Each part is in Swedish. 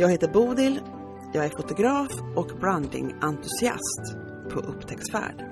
Jag heter Bodil, jag är fotograf och brandingentusiast på upptäcktsfärd.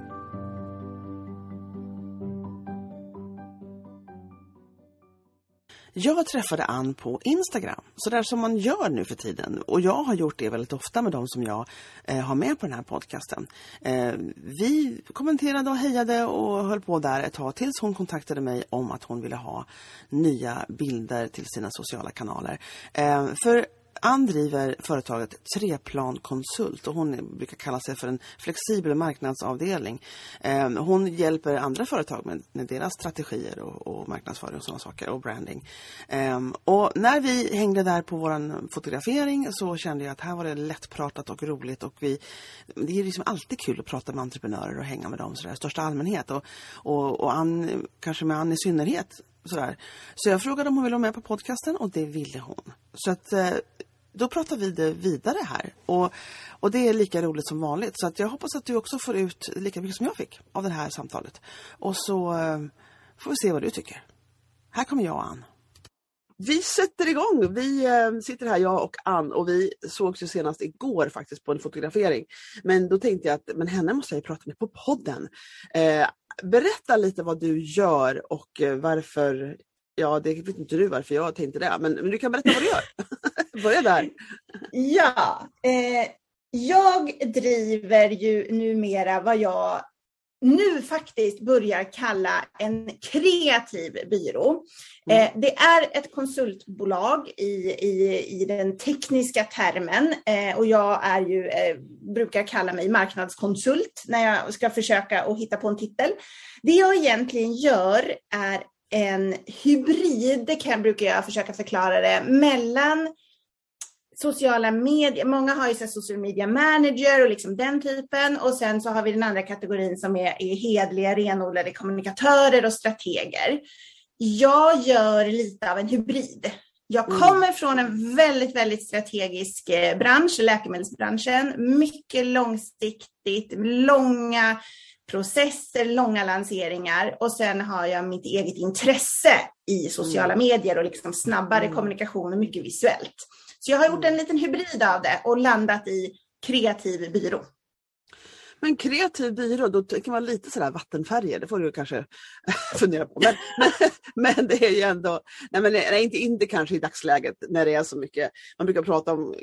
Jag träffade Ann på Instagram, så där som man gör nu för tiden. Och jag har gjort det väldigt ofta med de som jag eh, har med på den här podcasten. Eh, vi kommenterade och hejade och höll på där ett tag tills hon kontaktade mig om att hon ville ha nya bilder till sina sociala kanaler. Eh, för Ann driver företaget Treplan Konsult och hon brukar kalla sig för en flexibel marknadsavdelning. Ehm, hon hjälper andra företag med, med deras strategier och, och, marknadsföring och sådana saker och branding. Ehm, och när vi hängde där på vår fotografering så kände jag att här var det lättpratat och roligt och vi, det är liksom alltid kul att prata med entreprenörer och hänga med dem i största allmänhet och, och, och Ann, kanske med Ann i synnerhet Sådär. Så jag frågade om hon ville vara med på podcasten och det ville hon. Så att eh, då pratar vi det vidare här. Och, och det är lika roligt som vanligt. Så att jag hoppas att du också får ut lika mycket som jag fick av det här samtalet. Och så eh, får vi se vad du tycker. Här kommer jag och Ann. Vi sätter igång. Vi eh, sitter här, jag och Ann, och vi sågs ju senast igår faktiskt på en fotografering. Men då tänkte jag att men henne måste jag prata med på podden. Eh, berätta lite vad du gör och eh, varför Ja, det vet inte du varför jag tänkte det, men, men du kan berätta vad du gör. Börja där. Ja, eh, jag driver ju numera vad jag nu faktiskt börjar kalla en kreativ byrå. Mm. Eh, det är ett konsultbolag i, i, i den tekniska termen eh, och jag är ju, eh, brukar kalla mig marknadskonsult när jag ska försöka att hitta på en titel. Det jag egentligen gör är en hybrid, kan, brukar jag försöka förklara det, mellan sociala medier, många har ju så social media manager och liksom den typen och sen så har vi den andra kategorin som är, är hedliga, renodlade kommunikatörer och strateger. Jag gör lite av en hybrid. Jag mm. kommer mm. från en väldigt, väldigt strategisk eh, bransch, läkemedelsbranschen. Mycket långsiktigt, långa processer, långa lanseringar och sen har jag mitt eget intresse i sociala mm. medier och liksom snabbare mm. kommunikation och mycket visuellt. Så jag har gjort en liten hybrid av det och landat i kreativ byrå. Men kreativ byrå, då kan man lite sådär vattenfärger, det får du kanske fundera på. Men, men, men, det är ju ändå, nej men nej, inte, inte kanske i dagsläget när det är så mycket, man brukar prata om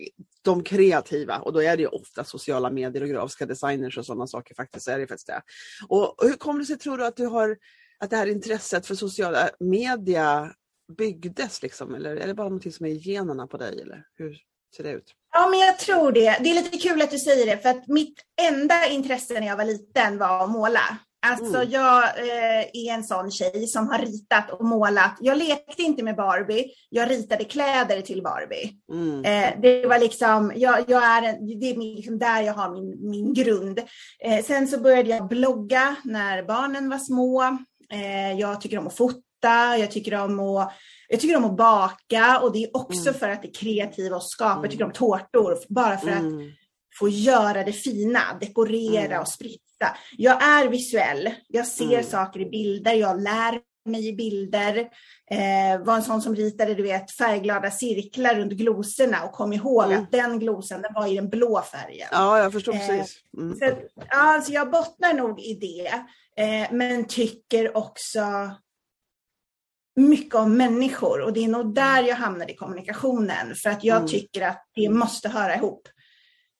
de kreativa och då är det ju ofta sociala medier och grafiska designers och sådana saker faktiskt. Är det faktiskt det. Och hur kommer det sig tror du att du har att det här intresset för sociala media byggdes liksom? Eller är det bara någonting som är i generna på dig? Eller hur ser det ut? Ja, men jag tror det. Det är lite kul att du säger det, för att mitt enda intresse när jag var liten var att måla. Alltså mm. jag eh, är en sån tjej som har ritat och målat. Jag lekte inte med Barbie, jag ritade kläder till Barbie. Mm. Eh, det var liksom, jag, jag är en, det är liksom där jag har min, min grund. Eh, sen så började jag blogga när barnen var små. Eh, jag tycker om att fota, jag tycker om att jag tycker om att baka och det är också mm. för att det är kreativa och skapa. Jag tycker om tårtor bara för mm. att få göra det fina, dekorera mm. och spritsa. Jag är visuell. Jag ser mm. saker i bilder, jag lär mig i bilder. Eh, var en sån som ritade du vet, färgglada cirklar runt glosorna och kom ihåg mm. att den glosen den var i den blå färgen. Ja, jag förstår eh, precis. Mm. Så, alltså jag bottnar nog i det, eh, men tycker också mycket om människor och det är nog där jag hamnar i kommunikationen för att jag mm. tycker att det måste höra ihop.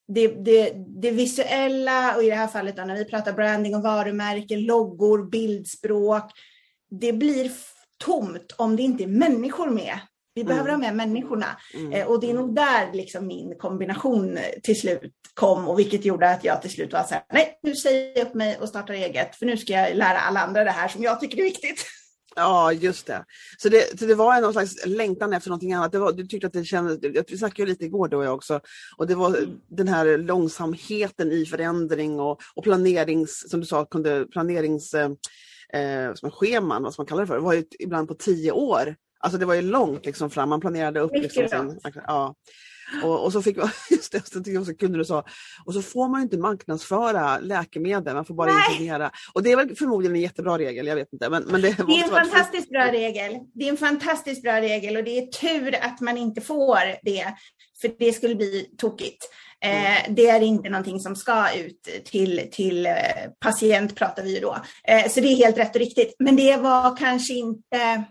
Det, det, det, visuella och i det här fallet då, när vi pratar branding och varumärken, loggor, bildspråk. Det blir tomt om det inte är människor med. Vi mm. behöver ha med människorna. Mm. Eh, och det är nog där liksom min kombination till slut kom och vilket gjorde att jag till slut var så här, nej nu säger jag upp mig och startar eget för nu ska jag lära alla andra det här som jag tycker är viktigt. Ja, just det. Så det, så det var någon slags längtan efter någonting annat. Var, du tyckte att det kändes, vi snackade ju lite igår då jag också, och det var mm. den här långsamheten i förändring och, och planerings, som du sa, kunde planerings eh, eh som scheman, vad man kalla det för, det var ju ibland på tio år. Alltså det var ju långt liksom fram, man planerade upp. Liksom sin, ja. Och, och, så fick man, just det, så jag så kul du sa, och så får man inte marknadsföra läkemedel, man får bara Nej. informera. Och det är väl förmodligen en jättebra regel, jag vet inte. Men, men det, det är en fantastiskt bra regel. Det är en fantastiskt bra regel och det är tur att man inte får det, för det skulle bli tokigt. Eh, det är inte någonting som ska ut till, till eh, patient, pratar vi ju då. Eh, så det är helt rätt och riktigt. Men det var kanske inte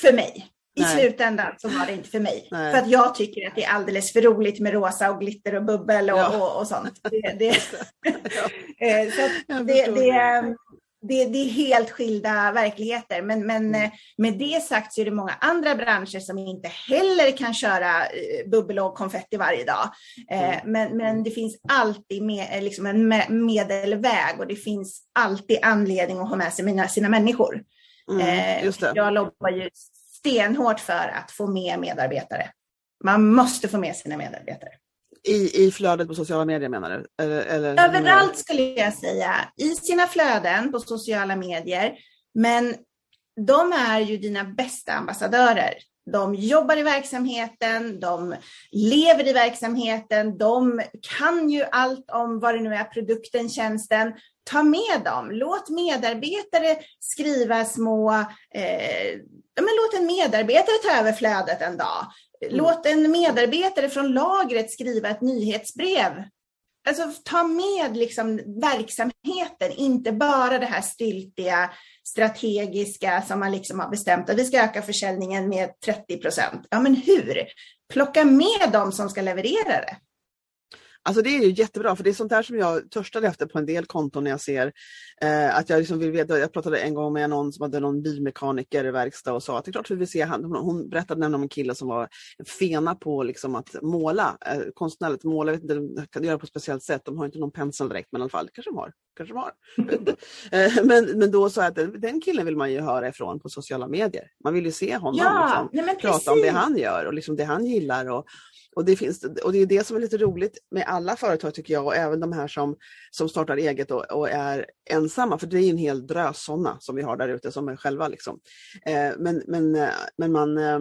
för mig. I Nej. slutändan så var det inte för mig. Nej. För att jag tycker att det är alldeles för roligt med rosa och glitter och bubbel och, ja. och, och, sånt. Det, det, eh, så det, det, det, det, är helt skilda verkligheter. Men, men mm. Eh, med det sagt så är det många andra branscher som inte heller kan köra eh, bubbel och konfetti varje dag. Mm. Men, men det finns alltid med, liksom en medelväg och det finns alltid anledning att ha med sig mina, sina människor. Mm, jag lobbar ju stenhårt för att få med medarbetare. Man måste få med sina medarbetare. I, i flödet på sociala medier menar du? Eller, eller Överallt skulle jag säga. I sina flöden på sociala medier. Men de är ju dina bästa ambassadörer. De jobbar i verksamheten, de lever i verksamheten, de kan ju allt om vad det nu är, produkten, tjänsten. Ta med dem, låt medarbetare skriva små eh, men låt en medarbetare ta över flödet en dag. Mm. Låt en medarbetare från lagret skriva ett nyhetsbrev. Alltså ta med liksom verksamheten, inte bara det här styltiga, strategiska som man liksom har bestämt att vi ska öka försäljningen med 30 procent. Ja, men hur? Plocka med dem som ska leverera det. Alltså det är ju jättebra för det är sånt där som jag törstade efter på en del konton när jag ser eh, att jag liksom vill veta. Jag pratade en gång med någon som hade någon bilmekaniker i verkstad och sa att det är klart vi vill se han. Hon berättade nämligen om en kille som var fena på liksom att måla, eh, konstnärligt måla, jag vet inte, kan göra på ett speciellt sätt. De har inte någon pensel direkt men i alla fall, kanske de har. Kanske de har. eh, men, men då sa jag att den killen vill man ju höra ifrån på sociala medier. Man vill ju se honom ja, liksom, nej, prata om det han gör och liksom det han gillar. Och, och det, finns, och det är det som är lite roligt med alla företag tycker jag och även de här som, som startar eget och, och är ensamma, för det är en hel drös sådana som vi har där ute som är själva. Liksom. Eh, men, men, eh, men man, eh,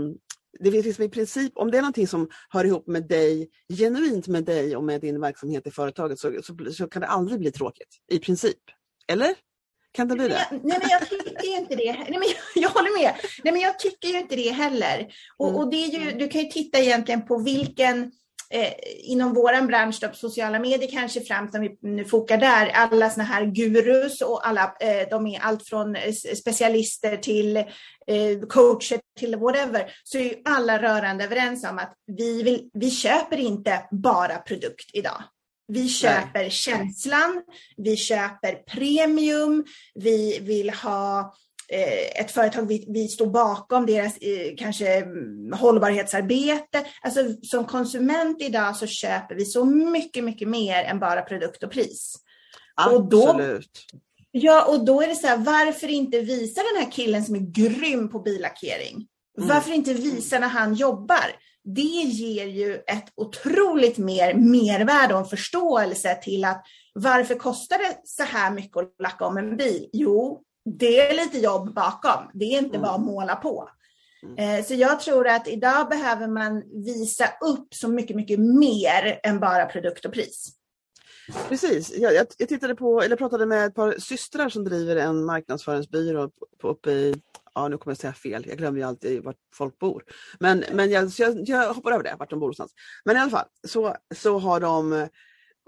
det finns liksom i princip, om det är någonting som hör ihop med dig, genuint med dig och med din verksamhet i företaget så, så, så kan det aldrig bli tråkigt, i princip. Eller? Kan det bli det? Nej, men jag tycker inte det. Nej, men jag, jag håller med. Nej, men jag tycker ju inte det heller. Och, mm. och det är ju, du kan ju titta egentligen på vilken Eh, inom vår bransch, då, sociala medier kanske främst, om vi nu fokar där, alla såna här gurus och alla, eh, de är allt från eh, specialister till eh, coacher till whatever, så är ju alla rörande överens om att vi, vill, vi köper inte bara produkt idag. Vi köper Nej. känslan, vi köper premium, vi vill ha eh, ett företag vi, vi står bakom, deras eh, kanske mm, hållbarhetsarbete. Alltså som konsument idag så köper vi så mycket, mycket mer än bara produkt och pris. Absolut. Och då, ja, och då är det så här, varför inte visa den här killen som är grym på billackering? Mm. Varför inte visa när han jobbar? Det ger ju ett otroligt mer mervärde och en förståelse till att varför kostar det så här mycket att lacka om en bil? Jo, det är lite jobb bakom. Det är inte mm. bara att måla på. Mm. Eh, så jag tror att idag behöver man visa upp så mycket, mycket mer än bara produkt och pris. Precis. Jag, jag, jag tittade på, eller pratade med ett par systrar som driver en marknadsföringsbyrå uppe i ja nu kommer jag säga fel, jag glömmer ju alltid vart folk bor. Men, men jag, jag, jag hoppar över det, vart de bor någonstans. Men i alla fall, så, så har de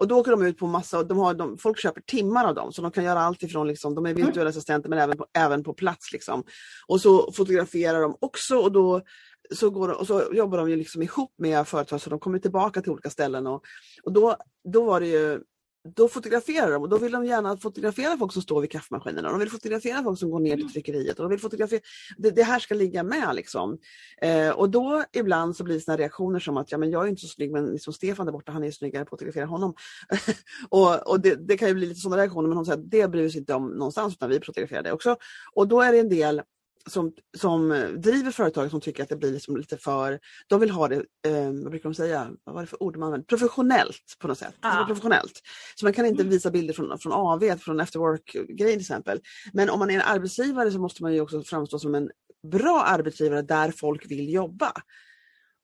och då åker de ut på massa, de har, de, folk köper timmar av dem så de kan göra allt ifrån, liksom, de är mm. virtuella assistenter men även på, även på plats. Liksom. Och så fotograferar de också och då så, går de, och så jobbar de ju liksom ihop med företag så de kommer tillbaka till olika ställen. Och, och då, då var det ju då fotograferar de och då vill de gärna fotografera folk som står vid kaffemaskinerna. De vill fotografera folk som går ner till mm. tryckeriet. Och de vill fotografera, det, det här ska ligga med. Liksom. Eh, och då ibland så blir det såna reaktioner som att ja, men jag är inte så snygg men liksom Stefan där borta han är snyggare, fotografera honom. och och det, det, kan ju bli lite sådana reaktioner men hon säger att det bryr sig inte om någonstans utan vi fotograferar det också. Och då är det en del som, som driver företag som tycker att det blir liksom lite för, de vill ha det, eh, vad brukar de säga, vad var det för ord man använder, professionellt på något sätt. Ja. professionellt. Så man kan inte Mm. visa bilder från, från AV, från after work-grejer till exempel. Men om man är en arbetsgivare så måste man ju också framstå som en bra arbetsgivare där folk vill jobba.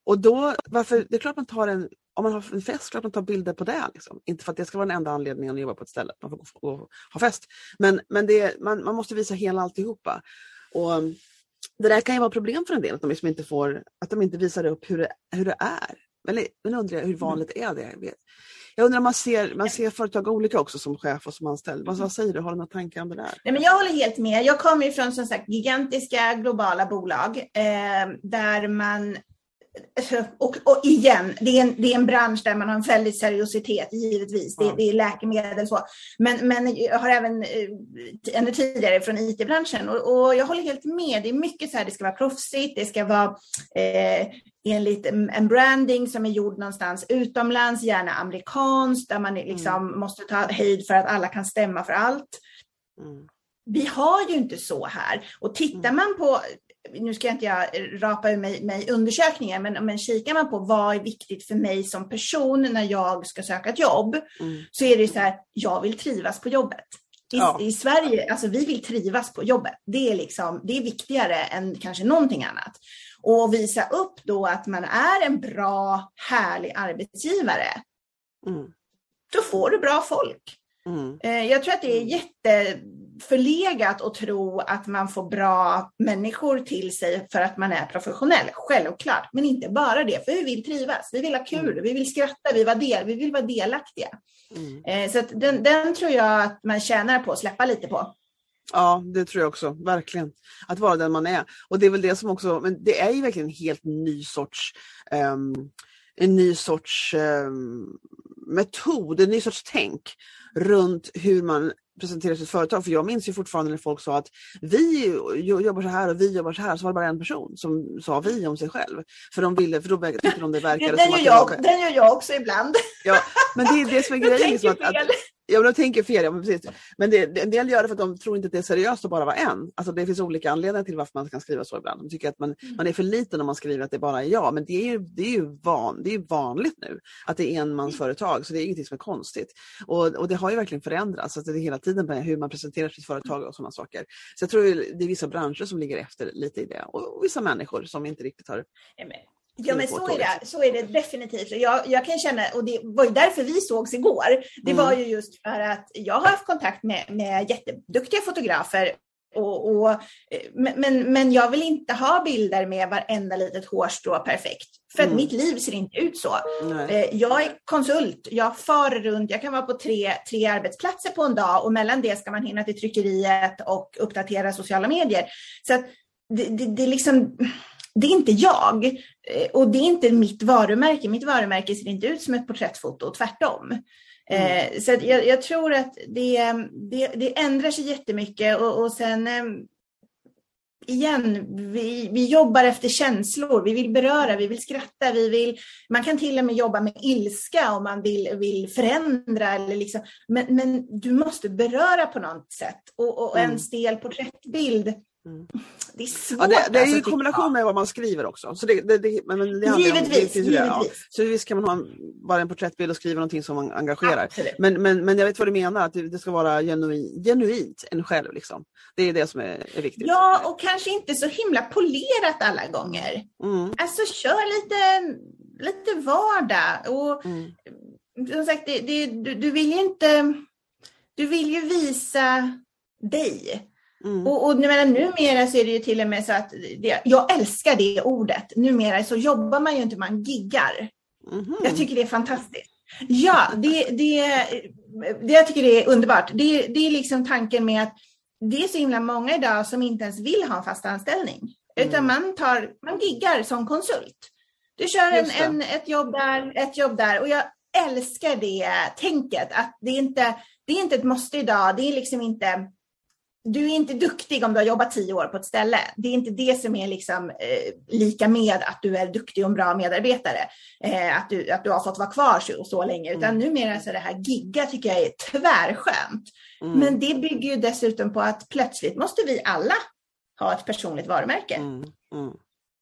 Och då, varför, det är klart man tar en, om man har en fest, klart man tar bilder på det. Liksom. Inte för att det ska vara den enda anledningen att jobba på ett ställe, man får gå och ha fest. Men, men det, man, man måste visa hela alltihopa. Och um, det där kan ju vara problem för en del, att de, liksom inte, får, att de inte visar upp hur det, hur det är. Men, men undrar hur vanligt är det? Jag, jag undrar om man ser, man ser företag olika också som chef och som anställd. Vad, vad säger du, har du några tankar om det där? Nej, men jag håller helt med. Jag kommer ju från som sagt gigantiska globala bolag eh, där man och, och igen, det är, en, det är en bransch där man har en väldigt seriositet, givetvis. Det, det är läkemedel så. Men, men jag har även eh, ännu tidigare från IT-branschen och, och jag håller helt med. Det är mycket så här, det ska vara proffsigt, det ska vara eh, enligt en branding som är gjord någonstans utomlands, gärna amerikanskt, där man liksom måste ta höjd för att alla kan stämma för allt Mm. vi har ju inte så här. Och tittar man på, nu ska jag inte jag rapa ur mig, mig undersökningar, men, men kikar man på vad är viktigt för mig som person när jag ska söka ett jobb, Mm. så är det så här, jag vill trivas på jobbet. I, Ja. I Sverige, alltså vi vill trivas på jobbet. Det är, liksom, det är viktigare än kanske någonting annat. Och visa upp då att man är en bra, härlig arbetsgivare. Mm. Då får du bra folk. Mm. Eh, Jag tror att det är jätteförlegat att tro att man får bra människor till sig för att man är professionell. Självklart, men inte bara det. För vi vill trivas, vi vill ha kul, Mm. vi vill skratta, vi, var del, vi vill vara delaktiga. Mm. Eh, Så den, den tror jag att man tjänar på att släppa lite på. Ja, det tror jag också. Verkligen. Att vara den man är. Och det är väl det som också, men det är ju verkligen en helt ny sorts ehm, en ny sorts ehm, metod, en ny sorts tänk runt hur man presenterar sitt företag. För jag minns ju fortfarande när folk sa att vi jo- jobbar så här och vi jobbar så här, så var det bara en person som sa vi om sig själv. För de ville, för då tyckte de det verkade Den som gör, att det jag, var- den gör jag också ibland. Ja, men det är det som är grejen. Liksom, att, att. Ja, men de tänker fel. Ja, men precis. Men det, det, en del gör det för att de tror inte att det är seriöst att bara vara en. Alltså det finns olika anledningar till varför man kan skriva så ibland. De tycker att man, Mm. man är för liten om man skriver att det bara är jag. Men det är ju, det är ju, van, det är vanligt nu att det är enmansföretag. Så det är ingenting som är konstigt. Och, och det har ju verkligen förändrats. Alltså det är hela tiden med hur man presenterar sitt företag och sådana saker. Så jag tror det är vissa branscher som ligger efter lite i det. Och, och vissa människor som inte riktigt har... Ja, Ja men så är, det, så är det definitivt. Jag, jag kan känna, och det var ju därför vi sågs igår, det Mm. var ju just för att jag har haft kontakt med, med jätteduktiga fotografer och, och, eh, men- men, jag vill inte ha bilder med varenda litet hårstrå perfekt. För att Mm. mitt liv ser inte ut så. Nej. Eh, Jag är konsult, jag far runt, jag kan vara på tre, tre arbetsplatser på en dag och mellan det ska man hinna till tryckeriet och uppdatera sociala medier. Så det, det, det, är liksom, det är inte jag eh, och det är inte mitt varumärke. Mitt varumärke ser inte ut som ett porträttfoto, tvärtom. Eh, Så att jag, jag tror att det, det, det ändrar sig jättemycket och, och sen eh, igen, vi, vi jobbar efter känslor. Vi vill beröra, vi vill skratta, vi vill, man kan till och med jobba med ilska om man vill, vill förändra. Eller liksom, men, men du måste beröra på något sätt. Och, och Mm. en stel porträttbild, Mm. det är svårt. Ja, det, det är ju alltså, i tycker kombination med vad man skriver också. Så det, det, det, men Givetvis, det, ja. givetvis. Så visst kan man ha en, bara en porträttbild och skriva någonting som man engagerar. Absolut. Men, men, men jag vet vad du menar, att det, ska vara genuin, genuint en själv. Liksom. Det är det som är, är viktigt. Ja, och kanske inte så himla polerat alla gånger. Mm, Alltså kör lite, lite vardag. Och mm, som sagt, det, du, du vill ju inte... Du vill ju visa dig. Mm, Och, och menar, numera så är det ju till och med så att det, jag älskar det ordet. Numera så jobbar man ju inte, man giggar. mhm. Jag tycker det är fantastiskt. Ja, det, det, det jag tycker det är underbart. Det, det är liksom tanken med att det är så himla många idag som inte ens vill ha en fast anställning. Utan man, tar, man giggar som konsult. Du kör en, en, ett jobb där, ett jobb där. Och jag älskar det tänket. Att det, är inte, det är inte ett måste idag. Det är liksom inte du är inte duktig om du har jobbat tio år på ett ställe. Det är inte det som är liksom, eh, lika med att du är duktig och en bra medarbetare. Eh, att, du, att du har fått vara kvar så, så länge. Utan Mm. numera så det här gigga tycker jag är tvärskönt. Mm. Men det bygger ju dessutom på att plötsligt måste vi alla ha ett personligt varumärke. Mm, mm.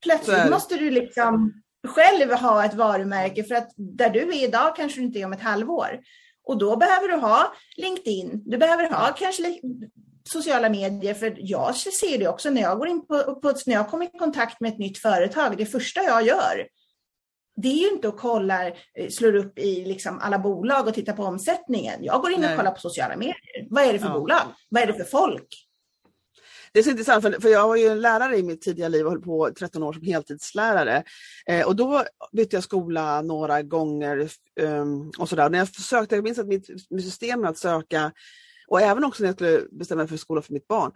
Plötsligt måste du liksom själv ha ett varumärke för att där du är idag kanske du inte är om ett halvår. Och då behöver du ha LinkedIn, du behöver ha kanske sociala medier, för jag ser det också när jag går in på, på när jag kommer i kontakt med ett nytt företag, det första jag gör, det är ju inte att kolla, eh, slår upp i liksom alla bolag och tittar på omsättningen. Jag går in och Nej. kollar på sociala medier. Vad är det för ja. bolag? Vad är det för folk? Det är så intressant för, för jag var ju en lärare i mitt tidiga liv och höll på 13 år som heltidslärare. Eh, och då bytte jag skola några gånger um, och sådär. När jag sökte, jag minns att mitt, mitt system att söka och även också när jag skulle bestämma mig för skola för mitt barn.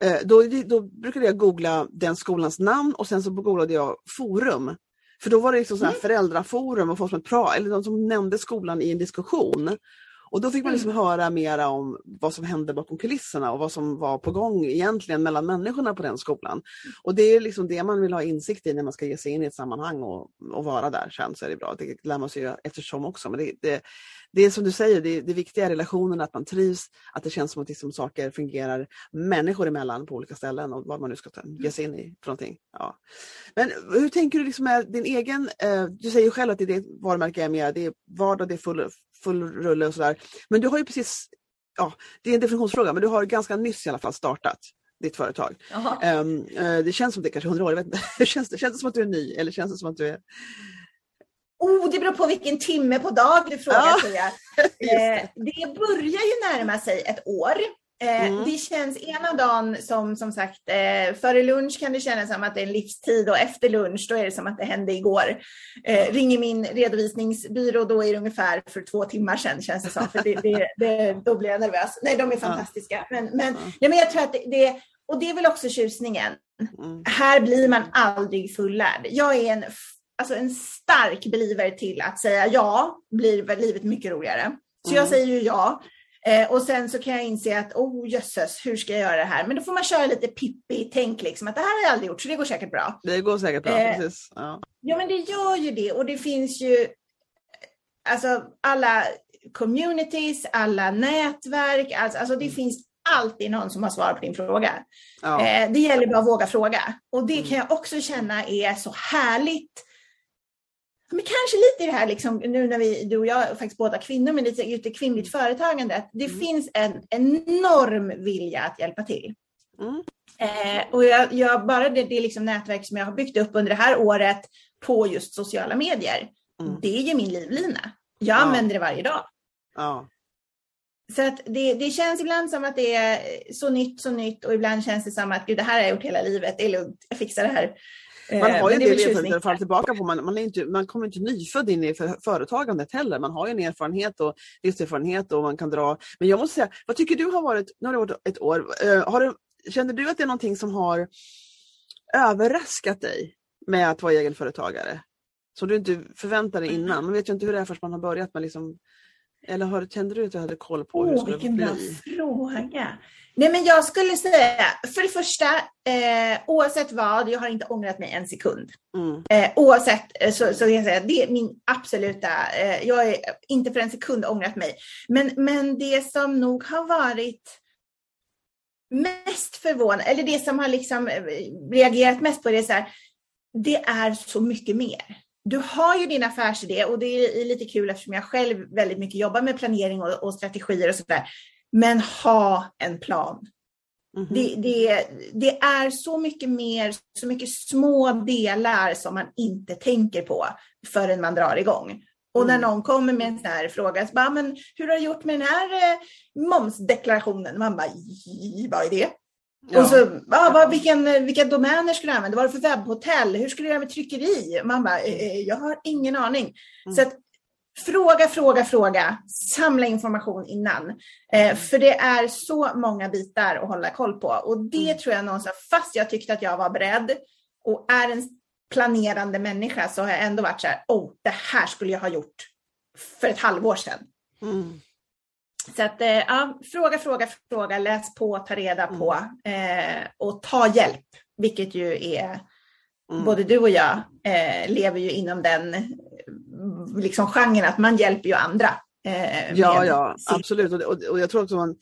Eh, då, då brukade jag googla den skolans namn och sen så googlade jag forum. För då var det liksom så här mm. föräldraforum och folk som, pra, eller de som nämnde skolan i en diskussion. Och då fick man liksom mm. höra mera om vad som hände bakom kulisserna och vad som var på gång egentligen mellan människorna på den skolan. Och det är liksom det man vill ha insikt i när man ska ge sig in i ett sammanhang och, och vara där sen så är det bra. Det lär man sig ju eftersom också. Men det, det, det är som du säger, det, det viktiga är relationen, att man trivs, att det känns som att liksom saker fungerar människor emellan på olika ställen och vad man nu ska ta, ge sig in i för någonting. Ja. Men hur tänker du liksom med din egen, eh, du säger själv att det är ditt varumärke är mer, det är vardag, det är full, full rulle och sådär. Men du har ju precis, ja det är en definitionsfråga, men du har ganska nyss i alla fall startat ditt företag. Um, det känns som det är kanske hundra år, jag vet inte. känns, det, känns det som att du är ny eller känns det som att du är Oh, det beror på vilken timme på dag du frågar tror jag. Eh, det börjar ju närma sig ett år. Eh, mm. Det känns ena dagen som som sagt, eh, före lunch kan det kännas som att det är en livstid och efter lunch då är det som att det hände igår. Eh, ringer min redovisningsbyrå då är det ungefär för två timmar sedan känns det som. För det, det, det, då blir jag nervös. Nej, de är fantastiska. Men, men, ja, men jag tror att det, det, och det är väl också tjusningen. Mm. Här blir man aldrig fullärd. Jag är en alltså en stark believer till att säga ja, blir livet mycket roligare. Så mm. jag säger ju ja. Eh, och sen så kan jag inse att, oh jösses, hur ska jag göra det här? Men då får man köra lite pippi-tänk, liksom, att det här har jag aldrig gjort, så det går säkert bra. Det går säkert bra, eh, precis. Ja. ja, men det gör ju det. Och det finns ju, alltså alla communities, alla nätverk, alltså, alltså det mm. finns alltid någon som har svar på din fråga. Ja. Eh, det gäller bara att våga fråga. Och det mm. kan jag också känna är så härligt men kanske lite i det här, liksom, nu när vi, du och jag faktiskt båda kvinnor, men lite ute kvinnligt företagande, att det mm. finns en enorm vilja att hjälpa till. Mm. Eh, och jag, jag, bara det, det liksom nätverk som jag har byggt upp under det här året på just sociala medier, mm. det är ju min livlina. Jag ja. använder det varje dag. Ja. Så att det, det, känns ibland som att det är så nytt, så nytt och ibland känns det som att gud, det här har jag gjort hela livet, det är lugnt, jag fixar det här. Man har ju en del erfarenheter att falla tillbaka på. Man, man, är inte, man kommer inte nyfödd in i för, företagandet heller. Man har ju en erfarenhet och livserfarenhet och man kan dra. Men jag måste säga, vad tycker du har varit, nu har det varit ett år, uh, har du, känner du att det är någonting som har överraskat dig med att vara egenföretagare? Som du inte förväntade dig innan? Man vet ju inte hur det är först man har börjat. Men liksom, eller har, kände du att du hade koll på oh, hur det skulle vilken bli? Vilken bra fråga. Nej, men jag skulle säga, för det första, eh, oavsett vad, jag har inte ångrat mig en sekund. Mm. Eh, oavsett eh, så, så kan jag säga, det är min absoluta, eh, jag har inte för en sekund ångrat mig. Men, men det som nog har varit mest förvånande, eller det som har liksom eh, reagerat mest på det är så här, det är så mycket mer. Du har ju din affärsidé och det är lite kul eftersom jag själv väldigt mycket jobbar med planering och, och strategier och sådär. Men ha en plan. Mm -hmm. det, det, det, är så mycket mer, så mycket små delar som man inte tänker på förrän man drar igång. Och mm. när någon kommer med en sån här fråga, så bara, men hur har du gjort med den här eh, momsdeklarationen? Man bara, vad är det? Ja. Och så, ah, vad, vilken, vilka domäner ska du använda? Vad är det för webbhotell? Hur ska du göra med tryckeri? Man bara, eh, eh jag har ingen aning. Mm. Så att Fråga, fråga, fråga. Samla information innan. Eh, mm. för det är så många bitar att hålla koll på. Och det mm. tror jag någonstans, fast jag tyckte att jag var beredd och är en planerande människa så har jag ändå varit så här, oh, det här skulle jag ha gjort för ett halvår sedan. Mm. Så att, eh, ja, fråga, fråga, fråga, läs på, ta reda på mm. eh, och ta hjälp, vilket ju är Mm. Både du och jag eh, lever ju inom den liksom genren att man hjälper ju andra. Eh, ja, ja, absolut. Och, och, och, jag tror också man,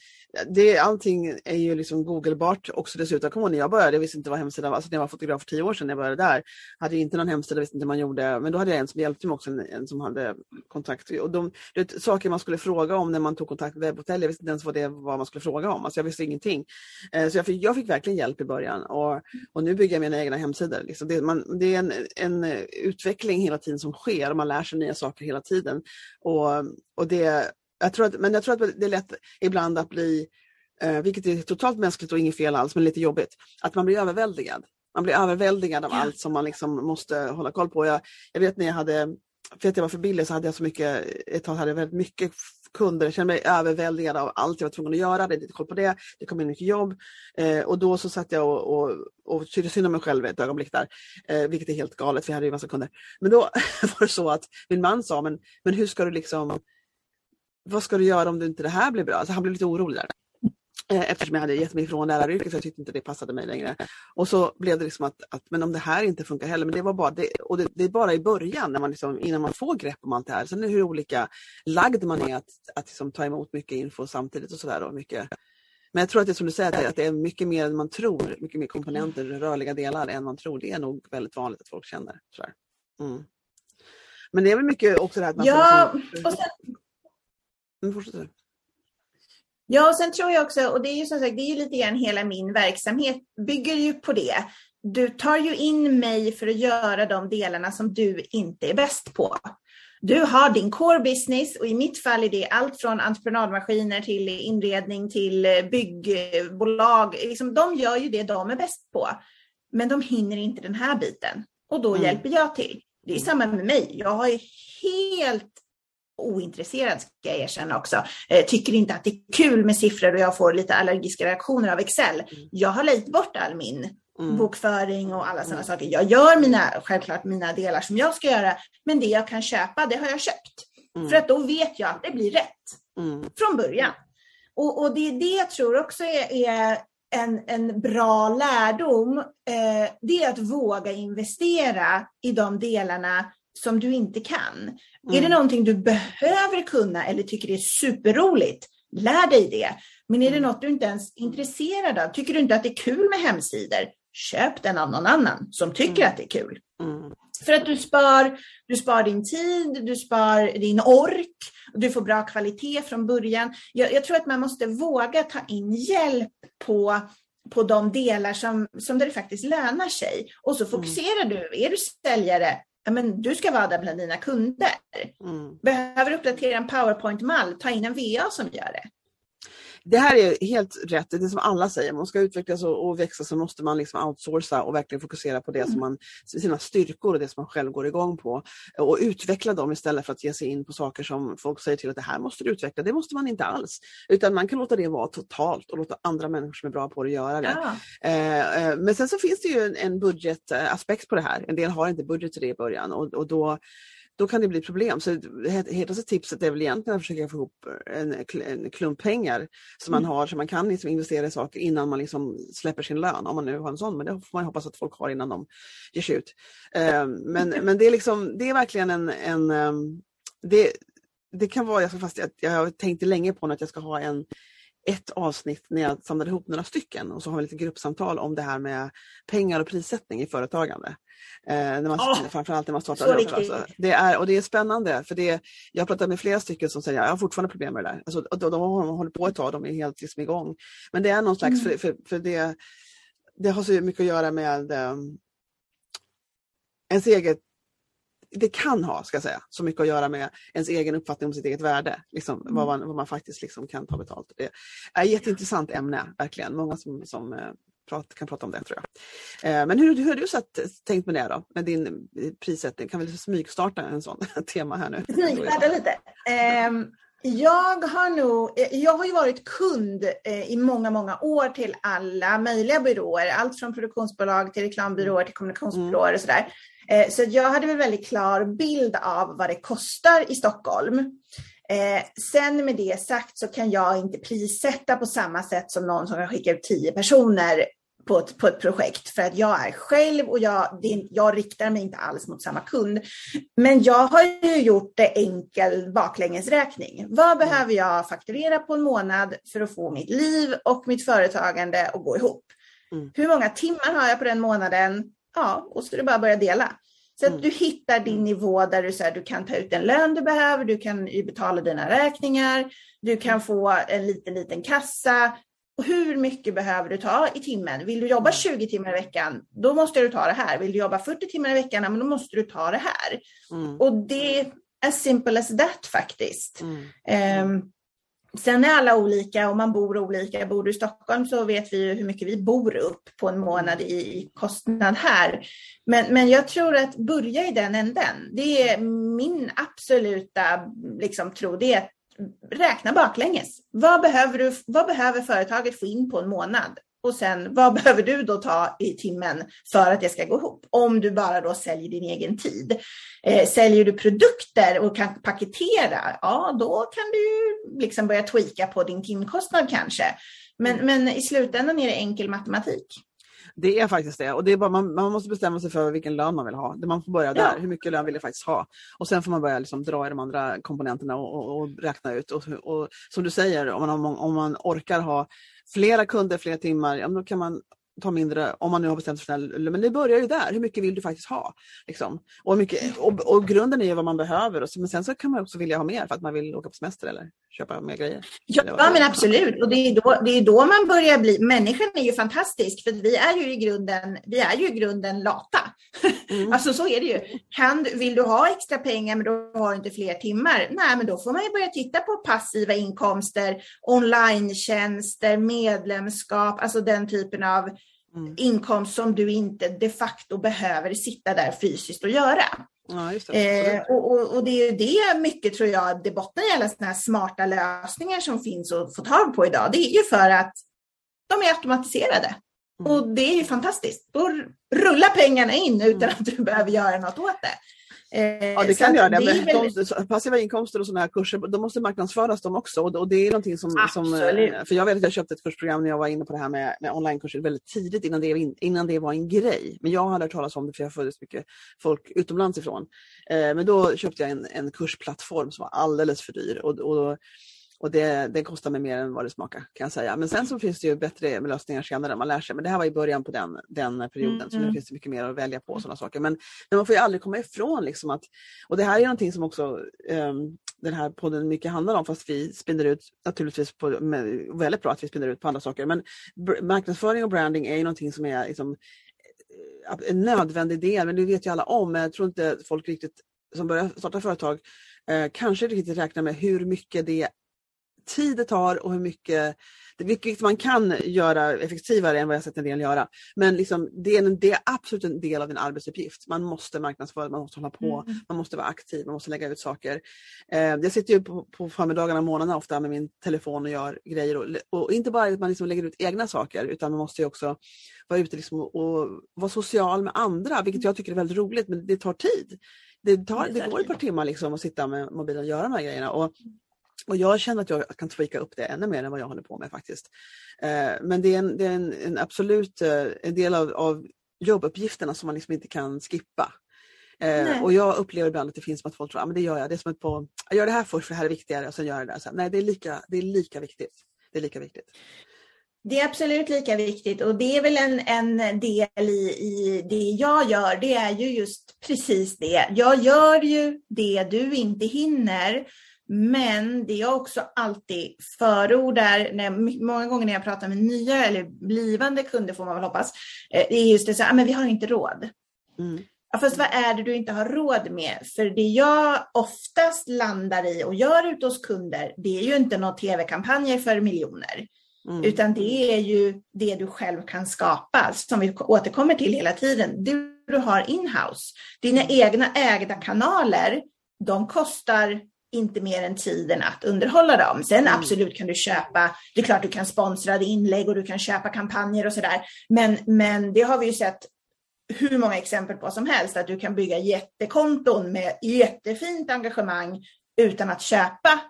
det, allting är ju liksom googlebart också dessutom. Kommer när jag började, jag visste inte vad hemsidan var. Alltså när jag var fotograf för tio år sedan när jag började där. Hade inte någon hemsida, visste inte hur man gjorde. Men då hade jag en som hjälpte mig också, en, en som hade kontakt. Och de, det, saker man skulle fråga om när man tog kontakt med webbhotell, jag visste inte ens vad det var man skulle fråga om. Alltså jag visste ingenting. Eh, så jag fick, jag fick verkligen hjälp i början. Och, och nu bygger jag mina egna hemsidor. Liksom det, man, det är en, en utveckling hela tiden som sker och man lär sig nya saker hela tiden. Och, och det, jag tror att, men jag tror att det är lätt ibland att bli, eh, vilket är totalt mänskligt och inget fel alls, men lite jobbigt, att man blir överväldigad. Man blir överväldigad av ja. allt som man liksom måste hålla koll på. Jag, jag vet när jag hade, för att jag var för billig så hade jag så mycket, ett tag hade jag väldigt mycket kunder, jag kände mig överväldigad av allt jag var tvungen att göra, hade inte koll på det, det kom in mycket jobb. Eh, och då så satt jag och, och, och tyckte synd om mig själv ett ögonblick där, eh, vilket är helt galet för jag hade ju massa kunder. Men då var det så att min man sa, men, men hur ska du liksom vad ska du göra om det inte det här blir bra? Alltså han blev lite orolig där. Eh, eftersom jag hade gett mig ifrån läraryrket så jag tyckte inte det passade mig längre. Och så blev det liksom att, att men om det här inte funkar heller, men det var bara det, och det, det är bara i början när man liksom, innan man får grepp om allt det här. Sen hur olika lagd man är att, att liksom ta emot mycket info samtidigt och sådär. Mycket. Men jag tror att det är som du säger, att det är mycket mer än man tror, mycket mer komponenter, rörliga delar än man tror. Det är nog väldigt vanligt att folk känner. Mm. Men det är väl mycket också det här att man Ja, liksom, och sen, men fortsätt Ja, och sen tror jag också, och det är ju som sagt, det är ju lite grann hela min verksamhet bygger ju på det. Du tar ju in mig för att göra de delarna som du inte är bäst på. Du har din core business och i mitt fall är det allt från entreprenadmaskiner till inredning till byggbolag. Liksom, de gör ju det de är bäst på. Men de hinner inte den här biten och då mm. hjälper jag till. Det är samma med mig. Jag är helt ointresserad ska jag erkänna också. Eh, tycker inte att det är kul med siffror och jag får lite allergiska reaktioner av Excel. Mm. Jag har lejt bort all min mm. bokföring och alla sådana mm. saker. Jag gör mina, självklart mina delar som jag ska göra, men det jag kan köpa, det har jag köpt. Mm. För att då vet jag att det blir rätt mm. från början. Och, och, det är det jag tror också är, är en, en bra lärdom. Eh, det är att våga investera i de delarna som du inte kan. Mm. Är det mm. någonting du behöver kunna eller tycker det är superroligt, lär dig det. Men är det mm. något du inte ens är intresserad av, tycker du inte att det är kul med hemsidor, köp den av någon annan som tycker mm. att det är kul. Mm. För att du spar, du spar din tid, du spar din ork, och du får bra kvalitet från början. Jag, jag tror att man måste våga ta in hjälp på på de delar som, som det faktiskt lönar sig. Och så fokuserar mm. du. Är du säljare, men du ska vara där bland dina kunder. Mm. Behöver uppdatera en powerpoint-mall, ta in en VA som gör det. Det här är helt rätt, det är som alla säger, man ska utvecklas och, och växa så måste man liksom outsourca och verkligen fokusera på det mm. som man, sina styrkor och det som man själv går igång på. Och utveckla dem istället för att ge sig in på saker som folk säger till att det här måste du utveckla. Det måste man inte alls. Utan man kan låta det vara totalt och låta andra människor som är bra på det göra det. Ja. Eh, eh men sen så finns det ju en, en budgetaspekt på det här. En del har inte budget till det i början och, och då då kan det bli problem. Så hetaste tipset är väl egentligen att försöka få ihop en, en klump pengar som man mm. har så man kan liksom investera i saker innan man liksom släpper sin lön, om man nu har en sån, men det får man hoppas att folk har innan de ger sig ut. Uh, men, men det är liksom, det är verkligen en, en um, det, det kan vara, jag, fast jag, jag tänkte länge på att jag ska ha en ett avsnitt när jag samlade ihop några stycken och så har vi lite gruppsamtal om det här med pengar och prissättning i företagande. Eh, när man, oh, framförallt när man startar upp. Alltså. Det är, och det är spännande för det, jag har pratat med flera stycken som säger att jag har fortfarande problem med det där. Alltså, de, de har hållit på ett tag, de är helt liksom igång. Men det är någon slags, mm. för, för, för, det, det har så mycket att göra med um, ens eget det kan ha, ska jag säga, så mycket att göra med ens egen uppfattning om sitt eget värde. Liksom, mm. vad, man, vad man faktiskt liksom kan ta betalt. Det är ett jätteintressant ämne, verkligen. Många som, som eh, prat, kan prata om det tror jag. Eh, men hur, hur har du satt, tänkt med det då? Med din eh, prissättning? Kan vi smygstarta en sån tema här nu? Smygstarta lite. Um, jag har nog, jag har ju varit kund eh, i många, många år till alla möjliga byråer. Allt från produktionsbolag till reklambyråer till kommunikationsbyråer och sådär. Eh, så jag hade väl väldigt klar bild av vad det kostar i Stockholm. Eh, sen med det sagt så kan jag inte prissätta på samma sätt som någon som kan skicka ut tio personer på ett, på ett projekt för att jag är själv och jag, det, jag riktar mig inte alls mot samma kund. Men jag har ju gjort det enkel baklängesräkning. Vad behöver jag fakturera på en månad för att få mitt liv och mitt företagande att gå ihop? Mm. Hur många timmar har jag på den månaden? Ja, och så är det bara att börja dela. Så att mm. du hittar din nivå där du, så här, du kan ta ut den lön du behöver, du kan betala dina räkningar, du kan få en liten, liten kassa. Hur mycket behöver du ta i timmen? Vill du jobba 20 mm. timmar i veckan, då måste du ta det här. Vill du jobba 40 timmar i veckan, men då måste du ta det här. Mm. Och det är as simple as that faktiskt. Mm. Um, Sen är alla olika och man bor olika. Bor du i Stockholm så vet vi hur mycket vi bor upp på en månad i kostnad här. Men, men jag tror att börja i den änden. Det är min absoluta liksom, tro. Det är att räkna baklänges. Vad behöver, du, vad behöver företaget få in på en månad? Och sen vad behöver du då ta i timmen för att det ska gå ihop? Om du bara då säljer din egen tid. Eh, säljer du produkter och kan paketera, ja då kan du liksom börja tweaka på din timkostnad kanske. Men, mm. men i slutändan är det enkel matematik. Det är faktiskt det. Och det är bara, man, man måste bestämma sig för vilken lön man vill ha. Man får börja där. Hur mycket lön vill jag faktiskt ha? Och sen får man börja liksom dra i de andra komponenterna och, och, och räkna ut. Och, och, som du säger, om man, om man orkar ha flera kunder, flera timmar, ja, då kan man ta mindre om man nu har bestämt sig för det. Men det börjar ju där. Hur mycket vill du faktiskt ha? Liksom. Och, mycket, och, och, grunden är ju vad man behöver. Och så, men sen så kan man också vilja ha mer för att man vill åka på semester eller köpa mer grejer. Ja, ja men absolut. Och det är, då, det är då man börjar bli... Människan är ju fantastisk för vi är ju i grunden, vi är ju i grunden lata. Mm. alltså så är det ju. Kan, vill du ha extra pengar men då har du inte fler timmar? Nej, men då får man ju börja titta på passiva inkomster, online medlemskap, alltså den typen av mm. inkomst som du inte de facto behöver sitta där fysiskt och göra. Ja, det. Eh, och, och, och, det är ju det mycket tror jag, det bottnar i alla sådana här smarta lösningar som finns att få tag på idag. Det är ju för att de är automatiserade. Mm. Och det är ju fantastiskt. Då rullar pengarna in utan mm. att du behöver göra något åt det. Eh, ja, det kan göra det. det väldigt... de, passiva inkomster och sådana här kurser, de måste marknadsföras de också. Och, och det är någonting som, som, eh, För jag vet att jag köpte ett kursprogram när jag var inne på det här med, med onlinekurser väldigt tidigt innan det, innan det var en grej. Men jag hade hört talas om det för jag följde mycket folk utomlands ifrån. Eh, men då köpte jag en, en kursplattform som var alldeles för dyr. Och, och och det, det kostar mig mer än vad det smakar kan jag säga. Men sen så finns det ju bättre lösningar senare man lär sig. Men det här var i början på den, den perioden mm. så nu mm. finns det mycket mer att välja på sådana saker. Men, men man får ju aldrig komma ifrån liksom att, och det här är någonting som också um, den här podden mycket handlar om fast vi spinner ut naturligtvis på, med, väldigt bra att vi spinner ut på andra saker. Men marknadsföring och branding är ju någonting som är liksom, eh, en nödvändig del, men det vet ju alla om. Men jag tror inte folk riktigt som börjar starta företag eh, kanske riktigt räknar med hur mycket det tid det tar och hur mycket, vilket man kan göra effektivare än vad jag sett en del göra. Men liksom, det, är en, det är absolut en del av din arbetsuppgift. Man måste marknadsföra, man måste hålla på, mm. man måste vara aktiv, man måste lägga ut saker. Eh, jag sitter ju på, på förmiddagarna och morgnarna ofta med min telefon och gör grejer. Och, och inte bara att man liksom lägger ut egna saker utan man måste också vara ute liksom och, och vara social med andra, vilket jag tycker är väldigt roligt men det tar tid. Det, tar, det går ett par timmar liksom att sitta med mobilen och göra de här grejerna. Och och jag känner att jag kan tweaka upp det ännu mer än vad jag håller på med faktiskt. Eh, men det är en, det är en, en absolut eh, en del av, av jobbuppgifterna som man liksom inte kan skippa. Eh, och jag upplever ibland att det finns som att folk tror att ah, det gör jag. Det är som att på, jag gör det här först för det här är viktigare och sen gör jag det där. Så, nej, det är, lika, det är lika viktigt. Det är lika viktigt. Det är absolut lika viktigt och det är väl en, en del i, i det jag gör. Det är ju just precis det. Jag gör ju det du inte hinner men det jag också alltid förordar, när, många gånger när jag pratar med nya eller blivande kunder får man väl hoppas, eh, det är just det så här, men vi har inte råd. Mm. Ja, fast vad är det du inte har råd med? För det jag oftast landar i och gör ute hos kunder, det är ju inte några tv-kampanjer för miljoner. Mm. Utan det är ju det du själv kan skapa, som vi återkommer till hela tiden. Det du har inhouse. Dina egna ägda kanaler, de kostar inte mer än tiden att underhålla dem. Sen mm. absolut kan du köpa, det är klart du kan sponsra inlägg och du kan köpa kampanjer och sådär. Men, men det har vi ju sett hur många exempel på som helst, att du kan bygga jättekonton med jättefint engagemang utan att köpa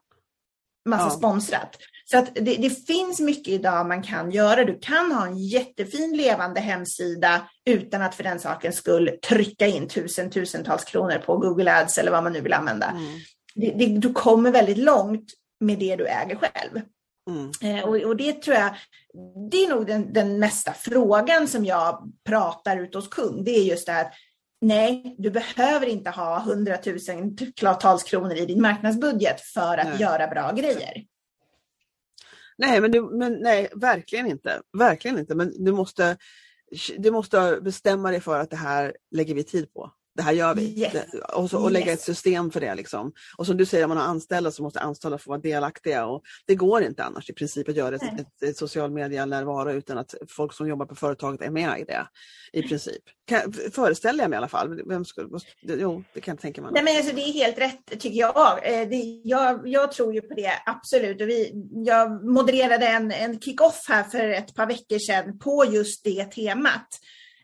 massa ja. sponsrat. Så att det, det, finns mycket idag man kan göra. Du kan ha en jättefin levande hemsida utan att för den sakens skull trycka in tusen, tusentals kronor på Google Ads eller vad man nu vill använda. Mm. Det, det, du kommer väldigt långt med det du äger själv. Mm. Eh, och, och, det tror jag, det är nog den, den mesta frågan som jag pratar ut hos kund. Det är just det här, nej, du behöver inte ha hundratusentals kronor i din marknadsbudget för att nej. göra bra grejer. Nej, men, du, men nej, verkligen inte. Verkligen inte. Men du måste, du måste bestämma dig för att det här lägger vi tid på det här gör vi. Yes. Och, så, och lägga yes. ett system för det. Liksom. Och som du säger, om man har anställda så måste anställda få vara delaktiga. Och det går inte annars i princip att göra ett, ett, ett social media-närvaro utan att folk som jobbar på företaget är med i det. I princip. Kan, föreställer jag mig i alla fall. Vem skulle, jo, det kan jag tänka mig. Nej, men alltså, det är helt rätt tycker jag. Eh, det, jag. Jag tror ju på det, absolut. Och vi, jag modererade en, en kick-off här för ett par veckor sedan på just det temat.